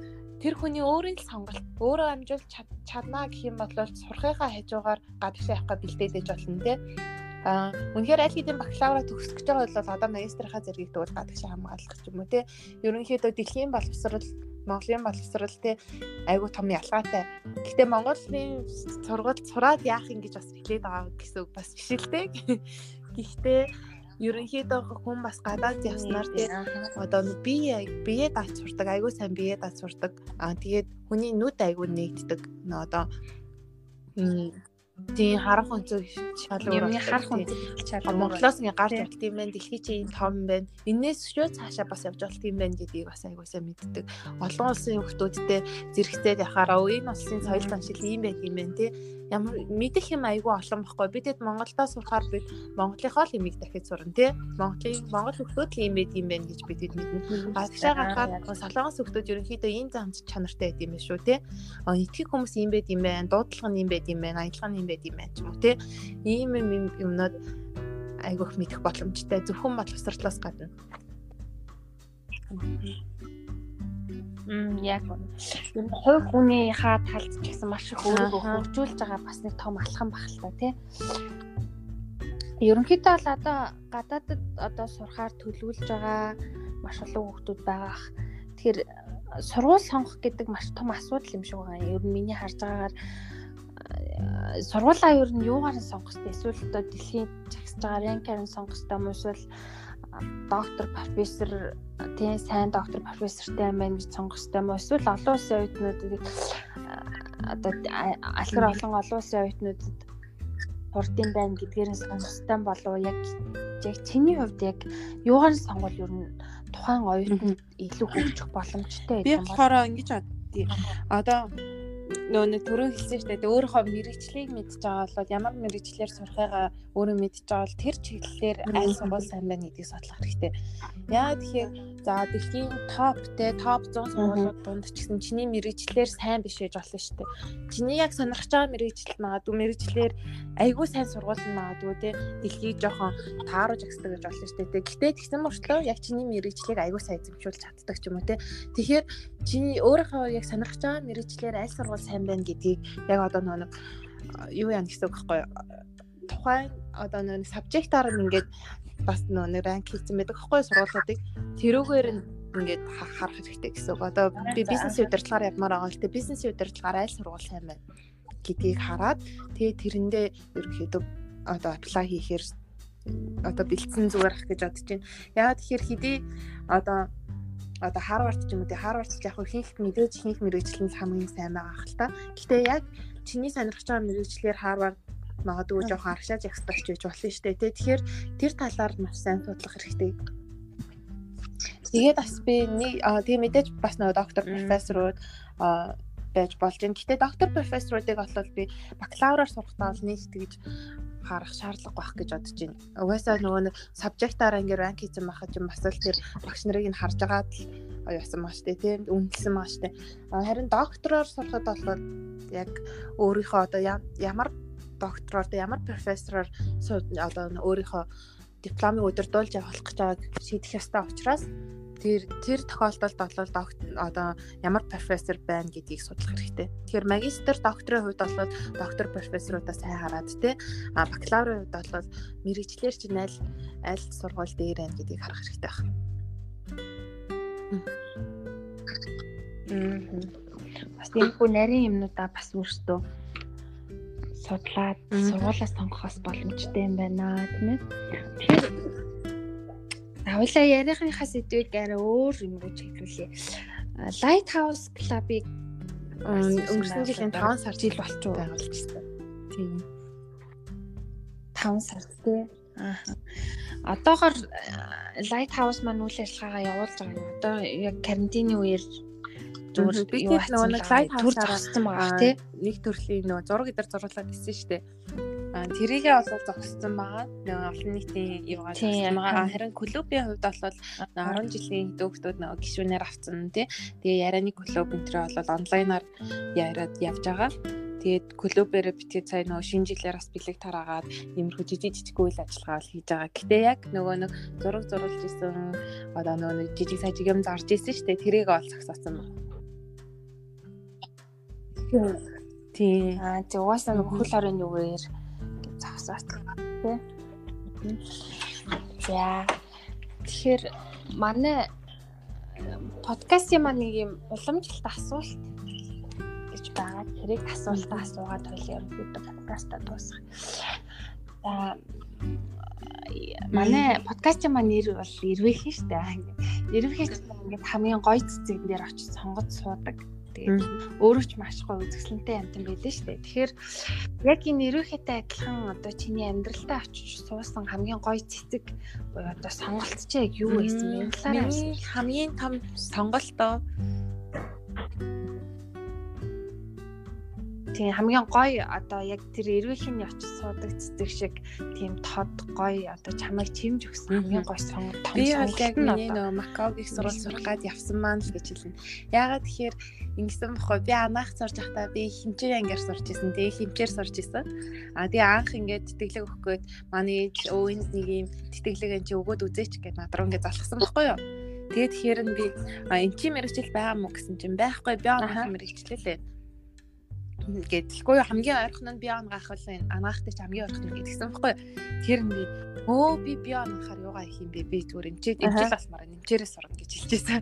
тэр хүний өөрийн л сонголт өөрөө амжуулж чаднаа гэх юм бол сурахыгаа хажуугаар гадагшаа явах бэлдээд ээж болно те а үнэхээр аль хэдийн бакалавра төгсөх гэж байгаа бол одоо магистрийнхаа зэргийг тэгвэл гадагшаа хамгаалах юм уу те ерөнхийдөө дэлхийн боловсрал Монголын боловсрал те айгу том ялгаатай. Гэхдээ Монголын сургалт сураад яах юм гэж бас хэлээд байгаа гэсэн үг бас биш л те. Гэхдээ ерөнхийдөө хүн бас гадаад явснаар тий одоо бие бие дац сурдаг айгүй сайн бие дац сурдаг аа тэгээд хүний нүд айгүй нэгддэг нөө одоо Тийм харах өнцөг шал өөр. Юмны харах өнцөг шал өөр. Монголоос ингээ гарч болт юм байна. Дэлхий чи энэ том байна. Инээс шүү цаашаа бас явж болт юм байна гэдгийг бас айгуу сайн мэддэг. Олон улсын хүмүүстэй зэрэгцээд яхаараа энэ улсын соёл заншил ийм байт юм байна тий ямар мэдэх юм айгүй олон байхгүй. Бид хэд Монголдоо сурахаар бид Монголынхоо л имийг дахиж сурна тий. Монголын Монгол хүмүүс л ийм байд юм байна гэж бид хэд мэднэ. Гадагшаа гаргаад солонгос хүмүүс ерөнхийдөө ийм замд чанартай байд юм шүү тий. Итгэх хүмүүс ийм байд юм байна. Дуудлага нь ийм байд юм байна. Аялал нь ийм байд юм байна ч юм уу тий. Ийм юм юмнууд айгүйх мэдэх боломжтой. Зөвхөн боловсрлоос гадна. Яг энэ хувь хүнийхээ талд ч гэсэн маш их өөрийгөө хөгжүүлж байгаа бас нэг том алхам багтал тий. Ерөнхийдөө бол одоо гадаадд одоо сурахаар төлөвлөж байгаа маш олон хүмүүс байгаа. Тэгэхээр сургууль сонгох гэдэг маш том асуудал юм шиг байгаа. Ер нь миний харж байгаагаар сургуулаа ер нь юугаар сонгох вэ? Эсвэл одоо дэлхийн жагсаж байгаа ранкаар нь сонгох уу? Эсвэл доктор, профессор тийм сайн доктор профессортай юм байна гэж сонгох хэрэгтэй уу? Эсвэл олон улсын оюутнуудыг одоо алхар олон олон улсын оюутнуудад хурдын байна гэдгээр нь сонгох хэрэгтэй болов яг яг чиний хувьд яг юугаар сонгол ер нь тухайн оюутанд илүү хөгжих боломжтой юм бол би болохоор ингэж боддгийг одоо нөө нэг түрүү хэлсэн шүү дээ өөрийнхөө мэрэгчлийг мэдж байгаа бол ямар мэрэгчлэр сурахыгаа өөрөө мэдж байгаа бол тэр чиглэлээр аль сургууль сайн байна гэдгийг судлах хэрэгтэй. Яа тэгэхээр за дэлхийн топ те топ 100 сургуулиуд дунд ч гэсэн чиний мэрэгчлэр сайн биш гэж болно шүү дээ. Чиний яг сонирхож байгаа мэрэгчлэл магадгүй мэрэгчлэр айгүй сайн сургууль нь магадгүй те дэлхийг жоохон тааруулж агсдаг гэж болно шүү дээ. Гэхдээ тэгсэн мөртлөө яг чиний мэрэгчлийг айгүй сайн эзэмшүүлж чаддаг ч юм уу те. Тэгэхээр чиний өөрийнхөө яг сонирхож байгаа мэрэгчлэр аль сургууль сайн байна гэдгийг яг одоо нэг юу яа гэсэн үг байхгүй тухайн одоо нэг сабжектаар нь ингээд бас нөө ранк хийсэн байдаг аахгүй сургуулиудыг тэрүүгээр нь ингээд харах хэрэгтэй гэсэн үг. Одоо би бизнесийн удирдлагаар явмаар байгаа л те бизнесийн удирдлагаар аль сургууль сайн байна гэдгийг хараад тэгээ тэрэндээ ерөнхийдөө одоо apply хийхээр одоо бэлдсэн зүгээр ах гэж бодож байна. Яагаад тэгэхээр хэдий одоо одоо Харвард ч юм уу тий Харвард ч яг ихэнх мэдээж ихэнх мэрэгчлэн хамгийн сайн байгаа хэл та. Гэхдээ яг чиний сонирхож байгаа мэрэгчлэр Харвард магадгүй жоохон аргашааж эксперт гэж болно шүү дээ. Тэгэхээр тэр талаар маш сайн судлах хэрэгтэй. Тэгээд бас би нэг тэгээ мэдээж бас нөгөө доктор профессорууд байж болж байна. Гэтэ доктор профессоруудыг бол би бакалавраар сурахдаа бол нэг тэгж харах шаардлага байх гэж бодож байна. Угаасаа нөгөө нэг сабжектаараа ингээ ранк хийсэн байхад юм бас л тэр багш нарыг нь харж агаад л яасан маа штэ тийм үнэлсэн маа штэ. Харин доктороор сурахад бол яг өөрийнхөө одоо ямар доктороор ямар профессороор одоо өөрийнхөө дипломыг удирдуулж явах гэж байгааг шийдэх ёстой учраас тэр тэр тохиолдолд бол одоо ямар профессор байна гэдгийг судлах хэрэгтэй. Тэгэхээр магистр докторийн хувьд бол доктор профессорудаа сайн хараад те а бакалаврын хувьд бол мэрэгчлэр чинь аль аль сургууль дээр байна гэдгийг харах хэрэгтэй байна. Мм. Бас тиймгүй нарийн юмнуудаа бас өөртөө судлаад сургуулаа сонгохоос боломжтой юм байна тийм ээ. Тэгэхээр Тавлаа ярихынхаа сэдвийг арай өөр юм руу чиглүүлээ. Lighthouse Club-ыг өнгөрсөн жилийн 5 сар жил болчихоо байгуулчихсан. Тийм. 5 сар тий. Аа. Одоогор Lighthouse маань үйл ажиллагаагаа явуулж байгаа. Одоо яг карантины үеэр зүгээр нөгөө нэг Lighthouse зогссон байгаа тий. Нэг төрлийн нөгөө зураг идэр зурлаад ирсэн шүү дээ тэрийгээ бол зогссон байгаа. Нөгөө олон нийтийн юугаар зогссон байгаа. Харин клубийн хувьд бол 10 жилийн хөтөөхтүүд нөгөө гişүүнээр авсан тий. Тэгээ ярианы клуб энтрээ бол онлайнаар яриад явж байгаа. Тэгээд клубээр битгий цай нөгөө шинэ жилээр бас бэлэг тараагаад иймэрхүү жижиг жижиг үйл ажиллагаа хийж байгаа. Гэтэ яг нөгөө нэг зураг зурулж исэн одоо нөгөө нэг жижиг сажиг юм зарж исэн шүү дээ. Тэрийг ол сагсаасан байна. Тийм. Аа тэг угаасаа нөгөө хөл хорын югээр зогсоос тий. За тэгэхээр манай подкастын маань нэг юм уламжлалт асуулт гэж байгаа. Тэрийг асуултаа асуугаад хоёлаа ерөнхийдөө подкастаа дуусгах. За манай подкастын маань нэр бол эрвэхэн шүү дээ. Эрвэхэн ингээд хамгийн гоё цэцэг дээр очиж сонгож суудаг Тэгээд өөрөө ч маш гоё үзэсгэлэнтэй амт юм байлээ шүү дээ. Тэгэхээр яг энэ ерөөхдөө адилхан одоо чиний амьдралтаа очиж суусан хамгийн гоё цэцэг буюу одоо сонголт чи яг юу байсан бэ? Миний хамгийн том сонголтоо Тийм хамгийн гоё одоо яг тэр эрвээхийн очиж суудаг цэцэг шиг тийм тод гоё одоо чамайг чимж өгсөн хамгийн гоё сон том би бол яг миний нөө Макаогийн сурал сурах гад явсан маань л гэж хэлнэ. Яагаад тэгэхээр ингэсэн бохоо би анаах сурж байхдаа би хэмжээ ангиар сурч исэн. Тэгээ хэмжээр сурч исэн. А тэгээ анх ингээд тэтгэлэг өгөх гээд манай ээж өө энд нэг юм тэтгэлэг энэ чи өгөөд үзээч гэд над руу ингээд залхсан байхгүй юу? Тэгээд тэгэхээр нь би эн чи мэрэгчл байгаа мó гэсэн чинь байхгүй би анаах мэрэгчлээ гэдэлгүй хамгийн ойрхон нь био ангаах бол энэ анаахтай ч хамгийн ойрхон нь гэдгсэн байхгүй. Тэр би өө би био ангаахаар юугаа их юм бэ? Би зүгээр эмчээд эмчил болмаар нэмчээрээ сурна гэж хэлчихсэн.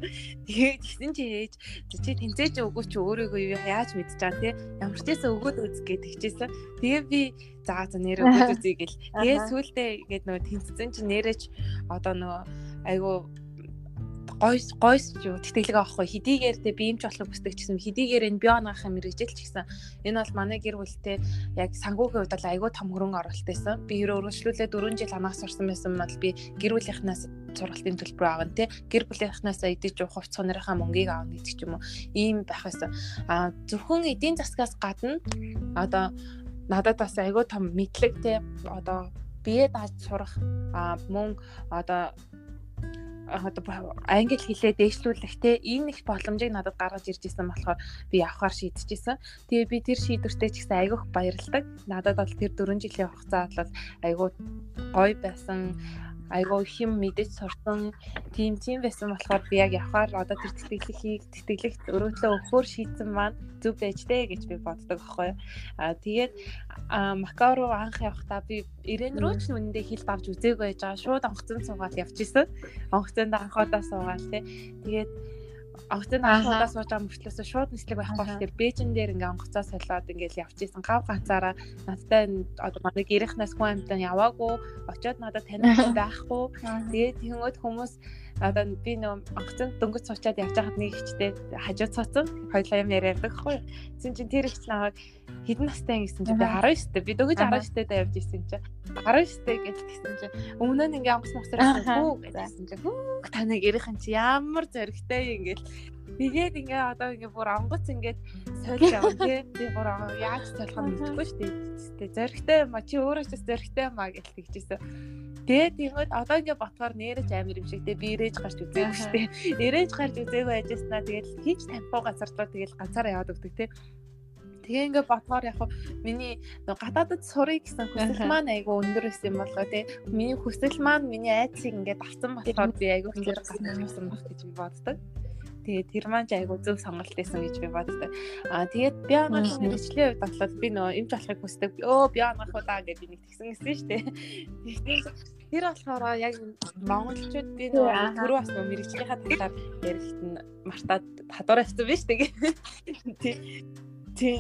Тэгээд гисэн чи ээж чи тэнцээч өгөө чи өөрийгөө юу яаж мэдж байгаа те ямар ч гэсэн өгөөд үз гэж тэгчихсэн тэгээ би за за нэрээ өгөөд үзье гэл. Тэгээ сүултээ гээд нөгөө тэнцсэн чи нэрэж одоо нөгөө айгу гойс гойс юу. Тэтгэлэг авахгүй хэдийгээр те би юмч болох бүсдэг гэсэн хэдийгээр энэ бионаах юм мэрэгжил ч гэсэн энэ бол манай гэр бүлтэй яг сангуугийн хувьд бол айгүй том хөрөнгө оруулалт байсан би өргөжлүүлээ 4 жил анаах сурсан байсан бол би гэр бүлийнхнаас сургалтын төлбөр аавна те. Гэр бүлийнхнаас идэж уух хувц сонирхоо мөнгийг аавна гэдэг ч юм уу. Ийм байх байсан. А зөвхөн эдийн засгаас гадна одоо надад бас айгүй том мэдлэг те. Одоо бие дааж сурах мөн одоо англи хэлээ дээшлүүлэх те энэ их боломжийг надад гаргаж ирж исэн болохоор би явахаар шийдчихсэн. Тэгээ би тэр шийдвэртээ ч гэсэн айгүйх баярлагдав. Надад бол тэр 4 жилийн хугацаад бол айгүй гоё байсан айгүй хэм мэдэж сурсан тийм тийм байсан болохоор би яг явхаар одоо тэр тэтгэлхийг тэтгэлэгт өрөөдлөө өгөхөр шийдсэн маань зүг байж дээ гэж би боддог аахгүй. Аа тэгээд Макао руу анх явахдаа би ирээн рүү ч нүндээ хил давж үзээгүй байж байгаа. Шууд онгоцон суугаад явчихсан. Онгоцонд анхудаа суугаад тий. Тэгээд Онгоцны анхудаа сууж байгаа мөртлөөс шууд нислэг байхгүй болохоор Бээжин дээр ингээ онгоцоо солиод ингээл явчихсан. Гав ганцаараа надтай одоо манай гэрийнхнээс хүн амьтан яваагүй. Очоод надад таних байхгүй. Тэгээд тэнгууд хүмүүс одоо би нөө онгоцонд дөнгөж суучаад явж байхад нэг ихчтэй хажууд цоцсон. Хоёлаа юм яриад байхгүй. Тэгсэн чинь тэр ихч намайг хэдэн настай гэсэн чинь би 19 дэ. Би дөгөж 19 дэ явж исэн чинь 19 дэ гэж гисэн чинь өмнө нь ингээм онгоц мосроо хүү гэсэн чинь хүү таныг ярих юм чи ямар зөрөгтэй ингээл Тэгээд ингээ одоо ингээ бүр онгоц ингээд сольж явна тий. Би бүр яаж солих нь мэдэхгүй шүү дээ. Зөрөгтэй юм а чи өөрөө ч зөрөгтэй юм а гэж тэгчихсэн. Тэгээд тиймээд одоо ингээ ботхоор нэрэж амир юм шиг те би ирээж гарч үзээгүй шүү дээ. Ирээж гарч үзээгүй байжснаа тэгээд хийж тампо газарлаа тэгээд ганцаараа яваад өгдөг те. Тэгээ ингээ ботхоор яг миний гадаадд сурыг гэсэн хүсэл маань айгүй өндөр байсан юм болоо те. Миний хүсэл маань миний айцыг ингээ авсан болохоор би айгүй хэрэг гатсан байх гэж боддог. Тэгээд тэр маань айгу зөв сонголт байсан гэж би боддог. Аа тэгээд би анагаахын мэрэгчлийн хувьд бодлоо би нөө эмч болохыг хүсдэг. Өө би анагаах удаа гэж би нэг тэгсэн гэсэн шүү дээ. Тэгээд тэр болохоор яг монголчууд би нөө түрүү бас нөө мэрэгчлийнхаа талаар ярихт нь мартаад хадуураа авсан биз дээ. Тий.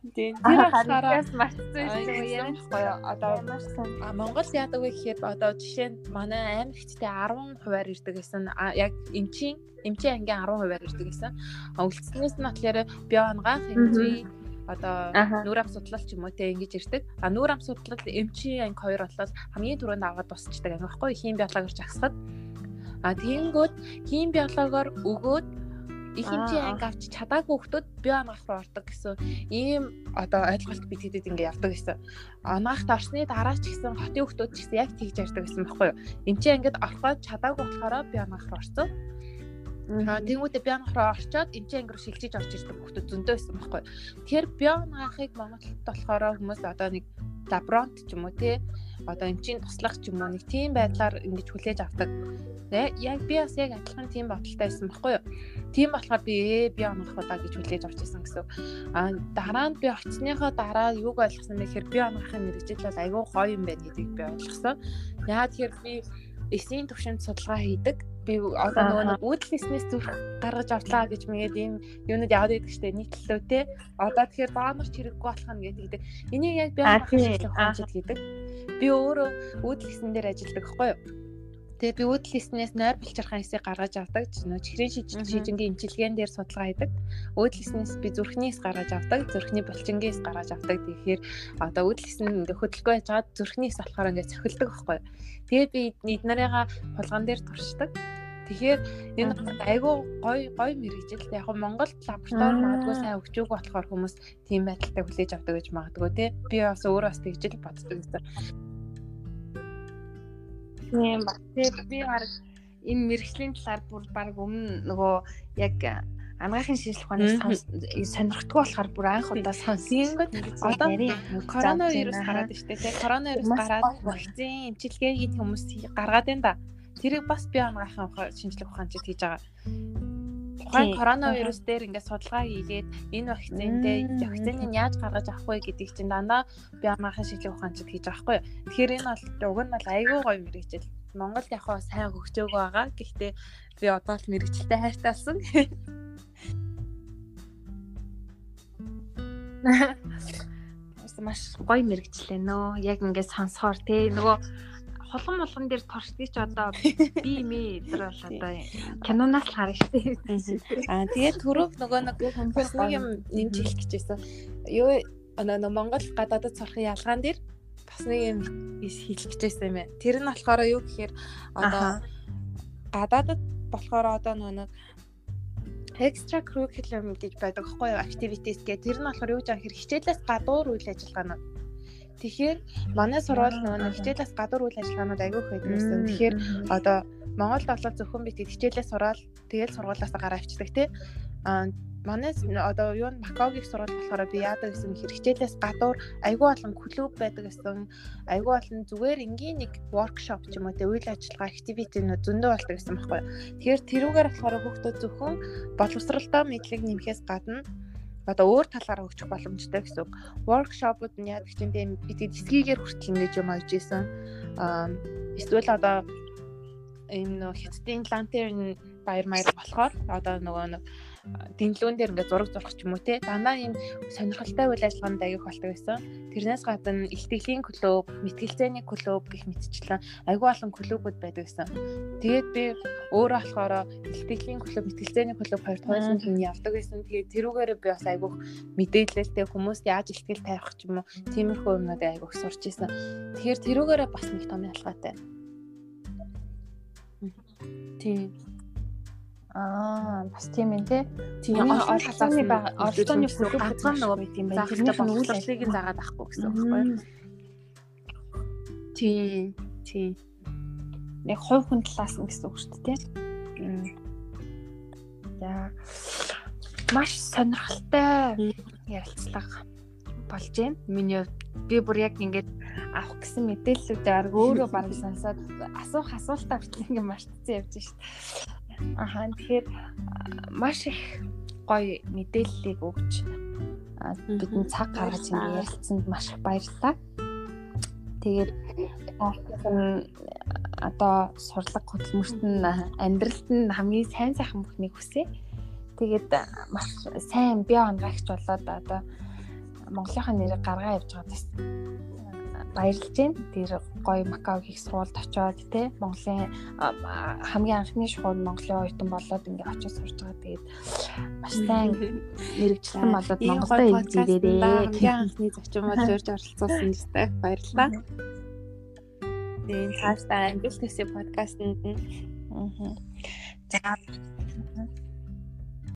Тий. Тийм. Тэр болохоор мартсан шүү ярихгүй одоо Монгол яадаг вэ гэхээр одоо жишээ нь манай аймагчтай 10 хувиар ирдэг гэсэн яг эмчийн эмчийн ангийн 10 хувиар ирдэг гэсэн. Үлдснээс нь болохоор био ангаах эмчийн одоо нүүр ам судлал ч юм уу те ингэж ирдэг. А нүүр ам судлал эмчийн анги хоёр болол хамгийн түрүүнд аваад босчдаг анги баггүй хим биологоор жагсахад. А тэгэнгүүт хим биологоор өгөөд их хэмжээ анги авч чадаагүй хүмүүс бие анагаах руу ордог гэсэн ийм одоо ойлголт бид хэдэд ингээ явдаг гэсэн. Анагаахт орсны дараа ч гэсэн хотын хүмүүс ч гэсэн яг тэгж ярьдаг гэсэн байхгүй юу? Эмчээ ингээд ороход чадаагүй болохоор бие анагаах руу орсон. Бие анагаах руу орчоод эмчээ анги руу шилжиж орж ирдэг хүмүүс зөндөө байсан байхгүй юу? Тэгэхээр бие анагаахыг Монголд болохоор хүмүүс одоо нэг лаборант ч юм уу тий одоо эмчийн туслах ч юм уу нэг тийм байдлаар ингэж хүлээж авдаг. Яг би бас яг адилхан тийм бодолтой байсан байхгүй юу? Тийм болохоор би ээ би онох удаа гэж хүлээж авч ирсэн гэсэн. Аа дараа нь би очсныхоо дараа юуг ойлгосон бэ гэхээр би онохын мэрэгжил бол айгүй гоё юм байна гэдгийг би ойлгосон. Яагаад тэгэхээр би эсийн төвшөнд судалгаа хийдэг би одоо нөгөө нэг үүдэлснээс зүрх гаргаж авлаа гэж мэгээд ийм юунууд яваад байдаг штэ нийтлэлөө те одоо тэгэхээр доонорч хэрэггүй болох нь гэдэг. Энийг яг би хаанчид гэдэг. Би өөрөө үүдэлсэн дээр ажилладаг байхгүй юу? Тэгээ би үүдэлснээс нойр бэлчирхан хэсийг гаргаж авдаг. Нөө чихрийн шижингийн эмчилгээн дээр судалгаа хийдэг. Үүдэлснээс би зүрхнээс гаргаж авдаг. Зүрхний булчингээс гаргаж авдаг. Тэгэхээр одоо үүдэлсэн ингээ хөдөлгөөн хийж чад зүрхнээс болохоор ингээ цохилдог байхгүй юу? Тэгээд би эднэрийга хулган дээр туршдаг. Тэгэхээр энэ айгүй гой гой мэрэгжил яг нь Монгол лаборатори магадгүй сайн өгчөөг болохоор хүмүүс тийм байдалтай хүлээж авдаг гэж магадгүй тий. Би бас өөрөө бас тэгж л боддог гэсэн. Тийм ба. Тэгээ би хараг энэ мэрэгжлийн талаар бүр баг өмнө нөгөө яг анагаахын шинжилх ухаанаас сонирхтгүй болохоор бүр анх удаа сонсон. Одоо коронавирус гараад штэ тий. Коронавирус гараад вакцины эмчилгээ хийх хүмүүс гаргаад байна да. Тэрийг бас би анагаахын шинжилх ухаан чиг хийж байгаа. Тухайн коронавирус дээр ингээд судалгаа хийгээд энэ вакцинтэй вакциныг яаж гаргаж авах вэ гэдгийг чинь дандаа би анагаахын шинжилх ухаан чиг хийж байгаа байхгүй. Тэгэхээр энэ бол уг нь бол айгүй гоё мэрэгжил. Монгол яг хаа сайн хөгжөөг байгаа. Гэхдээ би одоо л мэрэгчлээ хайртаалсан. маш гоё мэрэгчлээ нөө. Яг ингээд сонсохоор тий нөгөө холон молгон дээр торчдгийг ч одоо би мэ тэр бол одоо киноноос л харна шүү дээ. Аа тэгээд түрүүх нөгөө нэг нэг юм нэмж хэлэх гэжсэн. Юу нөгөө Монгол гадаадд сурахын ялгаан дээр бас нэг юм хэлэх гэжсэн юм байна. Тэр нь болохоор юу гэхээр одоо гадаадд болохоор одоо нөгөө нэг extra curriculum гэж байдаг хгүй юу? Activities гэх. Тэр нь болохоор юу жаа хэр хичээлээс гадуур үйл ажиллагаанууд Тэгэхээр манай сургууль нөгөө хичээлээс гадуур үйл ажиллагаанууд аягүй их байдаг гэсэн. Тэгэхээр одоо Монголд болоод зөвхөн бид хичээлээ сураад тэгэл сургуулиас гараа авчдаг тий. Аа манай одоо юу Макаогийн сургууль болохоор би яадаг гэсэн хэрэгжээлээс гадуур айгүй олон клуб байдаг гэсэн айгүй олон зүгээр энгийн нэг воркшоп ч юм уу тэ үйл ажиллагаа нөө зөндөө болдог гэсэн байхгүй. Тэгэхээр тэрүүгээр болохоор хүүхдүүд зөвхөн боловсралдаа мэдлэг нэмэхээс гадна одоо өөр талаараа өгчих боломжтой гэсэн. Воркшопууд нь яадаг чинь тийм бид эсгийгээр хүртэл ингэж юм авч ийсэн. Аа эсвэл одоо ийм нөө хятадын лантерн баяр маяг болохоор одоо нөгөө нэг дэнлүүн дээр ингээд зураг зурх ч юм уу те дандаа ийм сонирхолтой үйл ажиллагаанд аявих болдог байсан. Тэрнээс гадна ихтгэлийн клуб, мэтгэлцээний клуб гэх мэтчлэн айгүй олон клубуд байдаг байсан. Тэгээд би өөрөө болохоор ихтгэлийн клуб, мэтгэлцээний клуб хоёр тоосон хүн явдаг байсан. Тэгээд тэрүүгээрээ би бас айгүй мэдээлэлтэй хүмүүст яаж ихтгэл тавих ч юм уу тиймэрхүү юмнуудыг айгүй сурч ирсэн. Тэгэхээр тэрүүгээрээ бас нэг том ялгаатай. Тийм Аа, бас тийм ээ тий. Тийм оролцооны оролцооны бүлэг ганцхан нөгөө байт юм байна. Тэрнийх нь үйл ажиллагааг заагаад авахгүй гэсэн үг байхгүй юу? Тийм, тийм. Нэг хувь хүн талаас нь гэсэн үг шүү дээ тий. За маш сонирхолтой ярилцлага болж байна. Миний би бүр яг ингэж авах гэсэн мэдээллүүдээ арга өөрөө бараг сонсоод асуух асуултаа хүртэл ингэ мартцсан явж шít. Ахаа тэгэхээр маш их гоё мэдээллийг өгч бидний цаг гаргаж ингэ ярилцсанд маш их баярлалаа. Тэгээд одоо сурлаг хөдөлмөрт нь амьдралд нь хамгийн сайн сайхан бүхнийг хүсье. Тэгээд маш сайн бие онгаагч болоод одоо Монголынхаа нэрийг гаргаа явж байгаа баярлж байна. Тэр гоё Макаогийн сургуульд очоод те Монголын хамгийн анхны шууд Монголын оюутан болоод ингээ очиж сурж байгаа. Тэгээд маш сайн мэрэгчлэн болоод Монголд ирээрээ. Хамгийн анхны зочимод зорж оролцуулсан гэстэй баярлалаа. Тэгээд цаашдаа англи төсөө подкастт нь. Аа. За